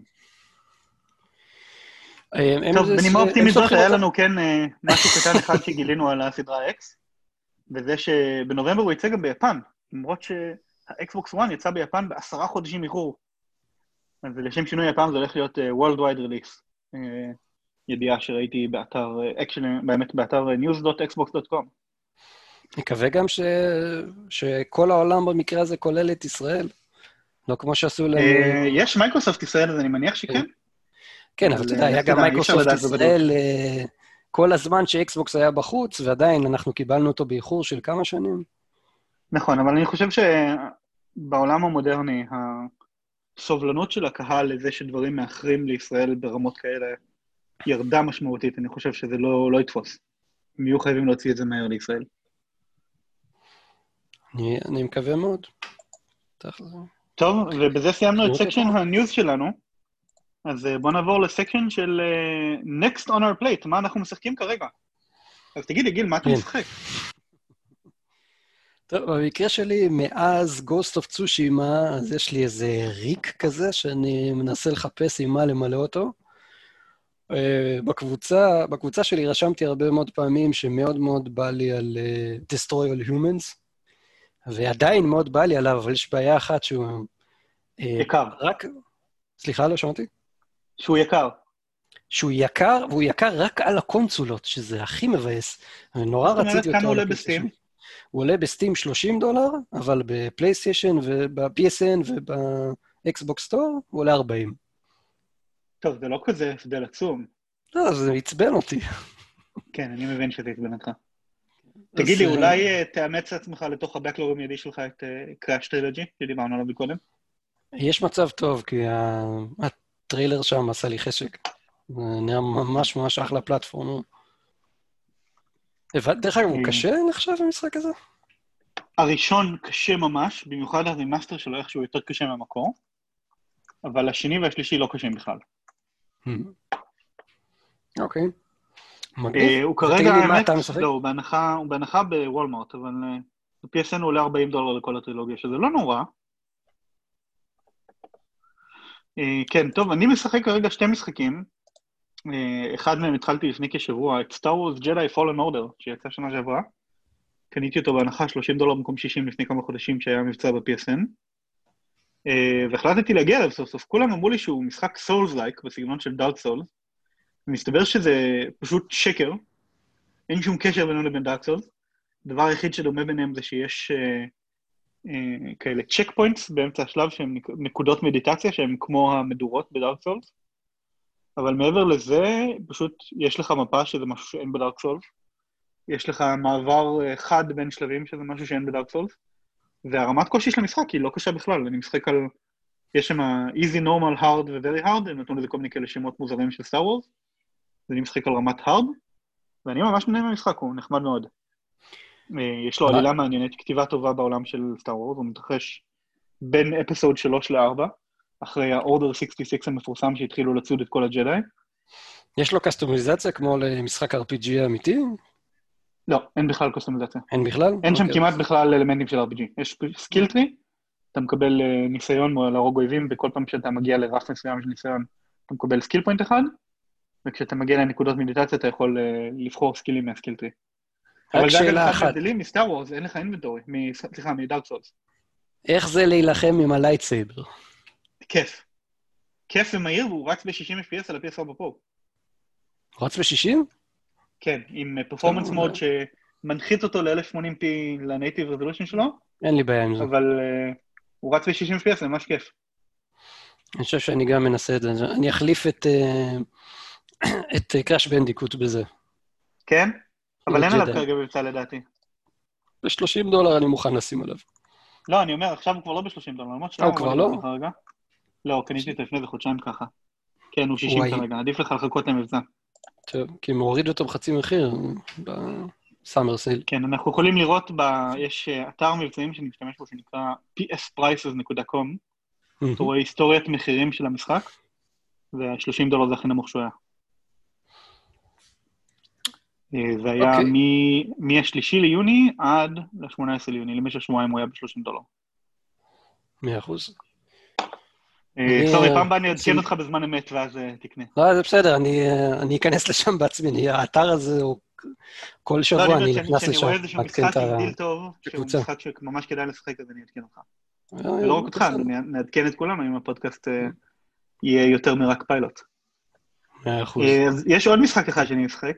אה, טוב, בנימה אופטימית זאת, היה לנו כן אה, משהו קטן אחד שגילינו על הסדרה X, וזה שבנובמבר הוא יצא גם ביפן, למרות שהאקסבוקס 1 יצא ביפן בעשרה חודשים איחור. אז לשם שינוי יפן זה הולך להיות אה, Worldwide Release. ידיעה שראיתי באתר, באמת באתר news.xbox.com. מקווה גם ש... שכל העולם במקרה הזה כולל את ישראל. לא כמו שעשו להם... יש מייקרוסופט ישראל, אז אני מניח שכן. כן, אבל אתה יודע, היה גם מייקרוסופט ישראל אה, כל הזמן שאקסבוקס היה בחוץ, ועדיין אנחנו קיבלנו אותו באיחור של כמה שנים. נכון, אבל אני חושב שבעולם המודרני, הסובלנות של הקהל לזה שדברים מאחרים לישראל ברמות כאלה ירדה משמעותית, אני חושב שזה לא, לא יתפוס. הם יהיו חייבים להוציא את זה מהר לישראל. אני, אני מקווה מאוד. טוב, ובזה סיימנו את section ה-news שלנו. אז אה, בוא נעבור ל-section של uh, Next on our plate, מה אנחנו משחקים כרגע. אז תגיד לי, גיל, מה אתה כן. משחק? טוב, במקרה שלי, מאז Ghost of Tsushima, אז יש לי איזה ריק כזה, שאני מנסה לחפש עם מה למלא אותו. Uh, בקבוצה, בקבוצה שלי רשמתי הרבה מאוד פעמים שמאוד מאוד בא לי על uh, Destroy All Humans, ועדיין מאוד בא לי עליו, אבל יש בעיה אחת שהוא... יקר. רק... סליחה, לא שמעתי? שהוא יקר. שהוא יקר, והוא יקר רק על הקונסולות, שזה הכי מבאס. ונורא רציתי אותו. כמה עולה ב-Steam? הוא עולה ב-Steam 30 דולר, אבל ב-PlayStation וב-PSN וב-Xbox Store הוא עולה 40. טוב, זה לא כזה הבדל עצום. לא, זה עצבן אותי. כן, אני מבין שזה עצבן אותך. תגיד לי, אולי אה, תאמץ לעצמך לתוך ה-backlog המיידי שלך את Crash אה, Trilogy, שדיברנו עליו מקודם? יש מצב טוב, כי הטריילר שם עשה לי חשק. זה נראה ממש ממש אחלה platformer. דרך אגב, הוא אה. קשה נחשב המשחק הזה? הראשון קשה ממש, במיוחד ה-remaster שלו איכשהו יותר קשה מהמקור, אבל השני והשלישי לא קשים בכלל. Hmm. אוקיי. אה, הוא כרגע, האמת, לא, הוא בהנחה בוולמרט, אבל ב-PSN הוא עולה 40 דולר לכל הטרילוגיה, שזה לא נורא. אה, כן, טוב, אני משחק כרגע שתי משחקים. אה, אחד מהם התחלתי לפני כשבוע, את סטאר וורס ג'די פולן אורדר, שיצא שנה שעברה. קניתי אותו בהנחה 30 דולר במקום 60 לפני כמה חודשים כשהיה מבצע ב-PSN. אה, והחלטתי להגיע אליו סוף סוף. כולם אמרו לי שהוא משחק souls-like, בסגנון של Dark Souls. ומסתבר שזה פשוט שקר. אין שום קשר בינו לבין Dark Souls. הדבר היחיד שדומה ביניהם זה שיש אה, כאלה checkpoints באמצע השלב שהם נקודות מדיטציה שהן כמו המדורות ב-Dark Souls, אבל מעבר לזה, פשוט יש לך מפה שזה משהו שאין ב-Dark Souls, יש לך מעבר אה, חד בין שלבים שזה משהו שאין ב-Dark Souls, והרמת קושי של המשחק היא לא קשה בכלל, אני משחק על... יש שם easy, normal, hard ו-very hard, הם נתנו לזה כל מיני כאלה שמות מוזרים של סטאר וורס, ואני משחק על רמת hard, ואני ממש נהנה מהמשחק, הוא נחמד מאוד. אה, יש לו עלילה מעניינת, כתיבה טובה בעולם של סטאר וורס, הוא מתרחש בין אפיסוד 3 ל-4, אחרי ה-Order 66 המפורסם שהתחילו לצוד את כל הג'די. יש לו קסטומיזציה כמו למשחק RPG אמיתי? לא, אין בכלל קוסטומיזציה. אין בכלל? אין שם אוקיי. כמעט בכלל אלמנטים של RPG. יש skill tree, אתה מקבל אה, ניסיון להרוג אויבים, וכל פעם שאתה מגיע לרף מסוים של ניסיון, אתה מקבל skill point אחד, וכשאתה מגיע לנקודות מדיטציה אתה יכול אה, לבחור skill ים מה skill tree. רק אבל זה שאלה אחת, ההבדלים מ Star Wars, אין לך inventory, סליחה, מ Dark Souls. איך זה להילחם עם ה lightsaber? כיף. כיף ומהיר, והוא רץ ב-60 FPS על ה- PS4 Pro. רץ ב-60? כן, עם פרפורמנס מוד שמנחית אותו ל-1080p לנייטיב רזולושן שלו, אין לי בעיה עם זה. אבל אה, הוא רץ ב-60 FPS, זה ממש כיף. אני חושב שאני גם מנסה את זה. אני אחליף את, אה, את אה, קראש בנדיקוט בזה. כן? אבל אין ג'די. עליו כרגע מבצע לדעתי. ב-30 דולר אני מוכן לשים עליו. לא, אני אומר, עכשיו הוא כבר לא ב-30 דולר, למרות אה, הוא כבר לא? לא, קניתי אותו לפני איזה חודשיים ככה. כן, הוא 60 וואי. כרגע, עדיף לך לחכות למבצע. טוב, כי הם הורידו אותו בחצי מחיר בסאמר סייל. כן, אנחנו יכולים לראות, ב... יש אה, אתר מבצעים שנשתמש בו שנקרא psprices.com, אתה רואה היסטוריית מחירים של המשחק, וה-30 דולר זה הכי נמוך שהוא היה. אה, זה היה אוקיי. מ- מהשלישי ליוני עד ל-18 ליוני, למשך שבועיים הוא היה ב-30 דולר. מאה אחוז. אה, אני, סורי, אה, פעם הבאה אני אעדכן אותך בזמן אמת ואז אה, תקנה. לא, זה בסדר, אני, אה, אני אכנס לשם בעצמי. אני, האתר הזה, הוא, כל לא, שבוע אני אני נכנס לשם, רואה איזשהו משחק. עם טוב, שהוא. משחק שממש כדאי לשחק, אז אני אעדכן אותך. אה, ולא רק אותך. אני נעדכן את כולם, האם הפודקאסט אה, יהיה יותר מרק פיילוט. מאה אחוז. אה, יש עוד משחק אחד שאני אשחק.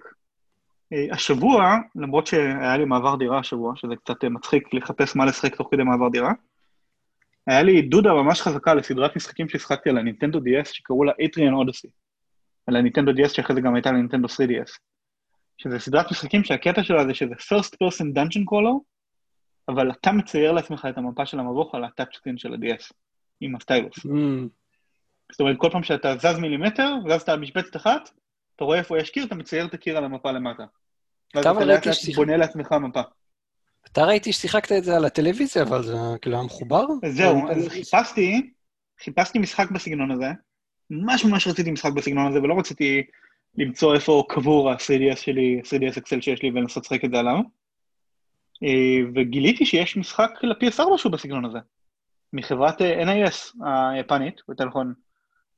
אה, השבוע, למרות שהיה לי מעבר דירה השבוע, שזה קצת אה, מצחיק לחפש מה לשחק תוך כדי מעבר דירה, היה לי דודה ממש חזקה לסדרת משחקים שהשחקתי על הנינטנדו DS, שקראו לה אטריאן אודסי. על הנינטנדו DS שאחרי זה גם הייתה לנינטנדו 3DS. שזה סדרת משחקים שהקטע שלה זה שזה first person dungeon crawler, אבל אתה מצייר לעצמך את המפה של המבוך על הטאצ' סקרין של ה-DS, עם הסטיילוס. אמ, זאת אומרת, כל פעם שאתה זז מילימטר, זזת על משבצת אחת, אתה רואה איפה יש קיר, אתה מצייר את הקיר על המפה למטה. אתה אבל ראיתי לאט ששיחק- בונה לעצמך מפה. אתה ראיתי ששיחקת את זה על הטלוויזיה, אבל זה כאילו היה מחובר? זהו, אז? חיפשתי, חיפשתי משחק בסגנון הזה, ממש ממש רציתי משחק בסגנון הזה, ולא רציתי למצוא איפה קבור ה-3DS שלי, 3DS אקסל שיש לי, ולנסות לשחק את זה עליו. אה, וגיליתי שיש משחק ל-PS4 שהוא בסגנון הזה, מחברת אה, NIS היפנית, יותר נכון,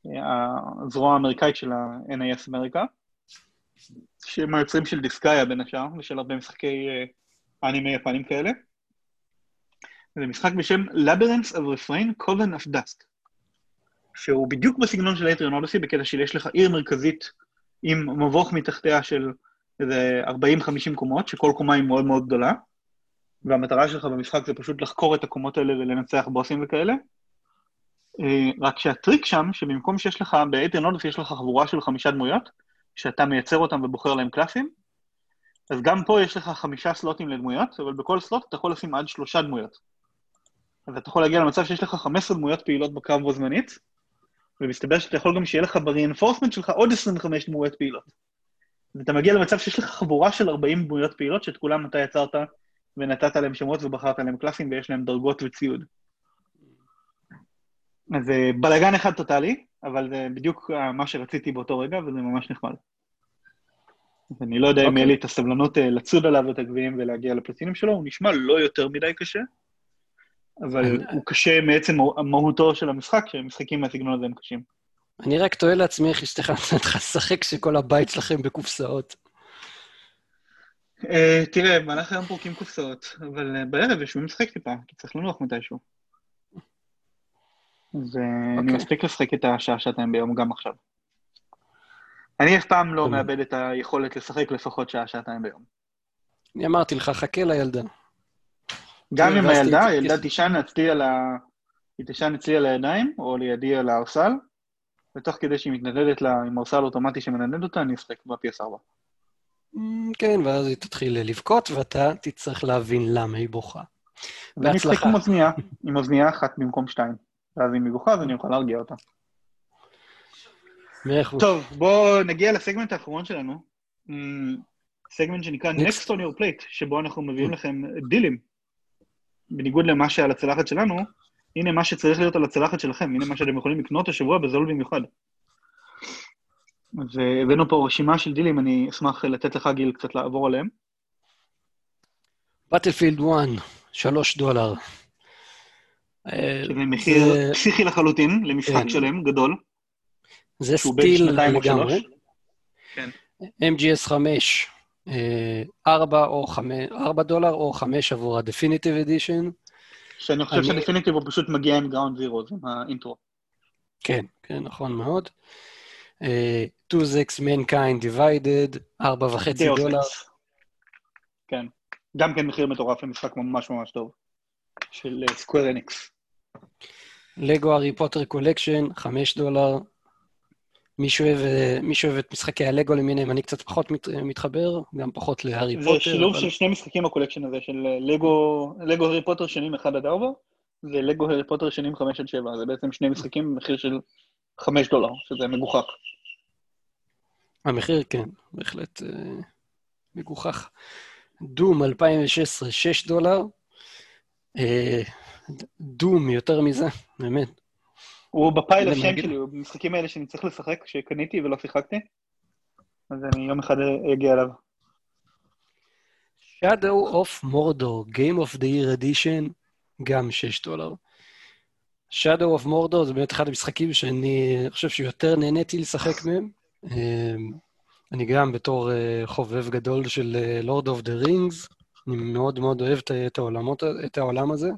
אה, הזרוע האמריקאית של ה-NIS אמריקה, שהם היוצרים של דיסקאיה בין השאר, ושל הרבה משחקי אה, אנימה יפנים כאלה. זה משחק בשם Labyrinth of Refrain, Coven of Dusk, שהוא בדיוק בסגנון של אטריון אודסי, בקטע של יש לך עיר מרכזית עם מבוך מתחתיה של איזה 40-50 קומות, שכל קומה היא מאוד מאוד גדולה, והמטרה שלך במשחק זה פשוט לחקור את הקומות האלה ולנצח בוסים וכאלה. אה, רק שהטריק שם, שבמקום שיש לך, באטריון אודסי יש לך חבורה של חמישה דמויות, שאתה מייצר אותם ובוחר להם קלאסים, אז גם פה יש לך חמישה סלוטים לדמויות, אבל בכל סלוט אתה יכול לשים עד שלושה דמויות. אז אתה יכול להגיע למצב שיש לך 15 דמויות פעילות בקרב בו זמנית, ומסתבר שאתה יכול גם שיהיה לך ב-reinforcement שלך עוד 25 דמויות פעילות. ואתה מגיע למצב שיש לך חבורה של 40 דמויות פעילות, שאת כולם אתה יצרת ונתת להם שמות ובחרת להם קלאסים ויש להם דרגות וציוד. אז זה בלאגן אחד טוטאלי, אבל זה בדיוק אה, מה שרציתי באותו רגע, וזה ממש נחמד. אני לא יודע אם אוקיי. יהיה לי את הסבלנות אה, לצוד עליו את הגביעים ולהגיע לפלטינים שלו, הוא נשמע לא יותר מדי קשה, אבל הוא קשה מעצם מהותו של המשחק, שמשחקים מהסגנון הזה הם קשים. אני רק תוהה לעצמי איך אשתך נתנה לך לשחק כשכל הבית שלכם בקופסאות. אה, תראה, במהלך היום פורקים קופסאות, אבל בערב יושבים לשחק טיפה, כי צריך לנוח מתישהו. אז אה, אני אוקיי. מספיק לשחק את השעה, שעתיים ביום גם עכשיו. אני אף פעם לא. מאבד את היכולת לשחק לפחות שעה, שעתיים ביום. אני אמרתי לך, חכה לילדה. גם עם הילדה, הילדה תישן אצלי על ה... היא תישן אצלי על הידיים, או לידי על הארסל, ותוך כדי שהיא מתנדדת לה עם ארסל אוטומטי שמנדנד אותה, אני אשחק ב-PS4. "אמ, כן, ואז היא תתחיל לבכות, ואתה תצטרך להבין למה היא בוכה. ואני אשחק בהצלחה. עם אוזנייה, עם אוזנייה אחת במקום שתיים. ואז אם היא בוכה, אז אני אוכל להרגיע אותה. טוב, בואו נגיע לסגמנט האחרון שלנו. אמ, סגמנט שנקרא Next. Next on your plate, שבו אנחנו מביאים לכם דילים. בניגוד למה שעל הצלחת שלנו, הנה מה שצריך להיות על הצלחת שלכם, הנה מה שאתם יכולים לקנות השבוע בזול במיוחד. והבאנו פה רשימה של דילים, אני אשמח לתת לך, גיל, קצת לעבור עליהם. בטלפילד 1, 3 דולר. שזה מחיר זה... פסיכי לחלוטין, למשחק כן. שלם, גדול. זה סטיל לגמרי. כן. MGS 5, 4 או 5, 4 דולר או 5 עבור ה-Definitive Edition. שאני חושב אני... שה-Definitive הוא פשוט מגיע עם Ground Zero, עם האינטרו. כן, כן, נכון מאוד. אה, Deus Ex Mankind Divided, 4.5 דולר. כן, גם כן מחיר מטורף למשחק ממש ממש טוב, של Square אה, Enix. לגו הארי פוטר Collection, 5 דולר. מי שאוהב, מי שאוהב את משחקי הלגו למיניהם, אני קצת פחות מת, מתחבר, גם פחות להארי פוטר. זה שילוב אבל... של שני משחקים ב collection הזה, של לגו, לגו הארי פוטר שנים 1 עד 4, ולגו הארי פוטר שנים 5 עד 7. זה בעצם שני משחקים במחיר של 5 דולר, שזה מגוחך. המחיר, כן, בהחלט אה, מגוחך. Doom 2016, 6 דולר. אה, Doom יותר מזה, באמת. הוא בפייל השם שלי, הוא במשחקים האלה שאני צריך לשחק, שקניתי ולא שיחקתי, אז אני יום אחד אגיע אליו. Shadow of Mordor, Game of the Year Edition, גם 6 דולר. Shadow of Mordor זה באמת אחד המשחקים שאני חושב שיותר נהניתי לשחק מהם. אמ, אני גם בתור אה, חובב גדול של אה, Lord of the Rings, אני מאוד מאוד אוהב את, העולמות, את העולם הזה.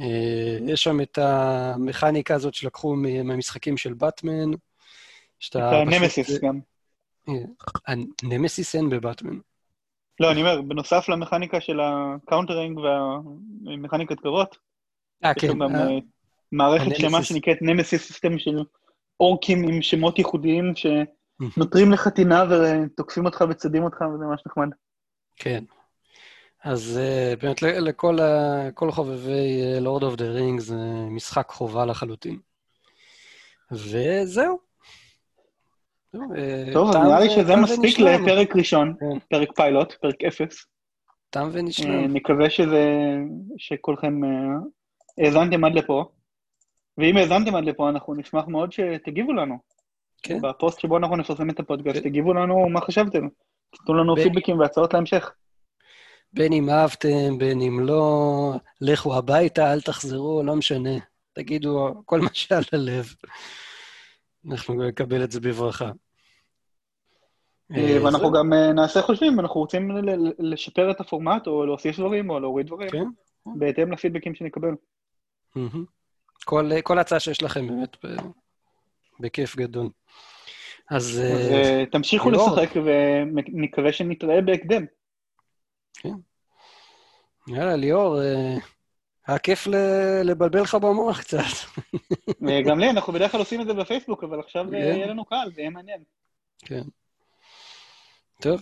אה, יש שם את המכניקה הזאת שלקחו מהמשחקים של באטמן. את הנמסיס גם. הנמסיס אין בבאטמן. לא, אני אומר, בנוסף למכניקה של ה countering והמכניקת קרבות, אה, כן. יש גם מערכת שלמה שנקראת Nemesis system של אורקים עם שמות ייחודיים שנוטרים לך טינה ותוקפים אותך וצדים אותך, וזה ממש נחמד. כן. אז אה, באמת לכל כל חובבי Lord of the Rings זה משחק חובה לחלוטין. וזהו. אה, טוב, נראה לי שזה מספיק לפרק ראשון, כן. פרק פיילוט, פרק אפס. תם ונשלם. נקווה שזה, שכולכם האזנתם עד לפה. ואם האזנתם עד לפה, אנחנו נשמח מאוד שתגיבו לנו. כן. בפוסט שבו אנחנו נפרסם את הפודקאסט, כן. תגיבו לנו מה חשבתם. תנו לנו. פידבקים והצעות להמשך. בין אם אהבתם, בין אם לא, לכו הביתה, אל תחזרו, לא משנה. תגידו כל מה שעל הלב. אנחנו נקבל את זה בברכה. אה, ואנחנו גם אה, נעשה חושבים, אנחנו רוצים לשפר את הפורמט, או להוסיף דברים, או להוריד דברים, כן. בהתאם לפידבקים שנקבל. כל, כל הצעה שיש לכם, באמת, בכיף גדול. אז... אז תמשיכו. לשחק, ונקווה שנתראה בהקדם. כן. יאללה, ליאור, uh, היה כיף לבלבל לך במוח קצת. גם לי, אנחנו בדרך כלל עושים את זה בפייסבוק, אבל עכשיו כן. יהיה לנו קל, זה יהיה מעניין. כן. טוב,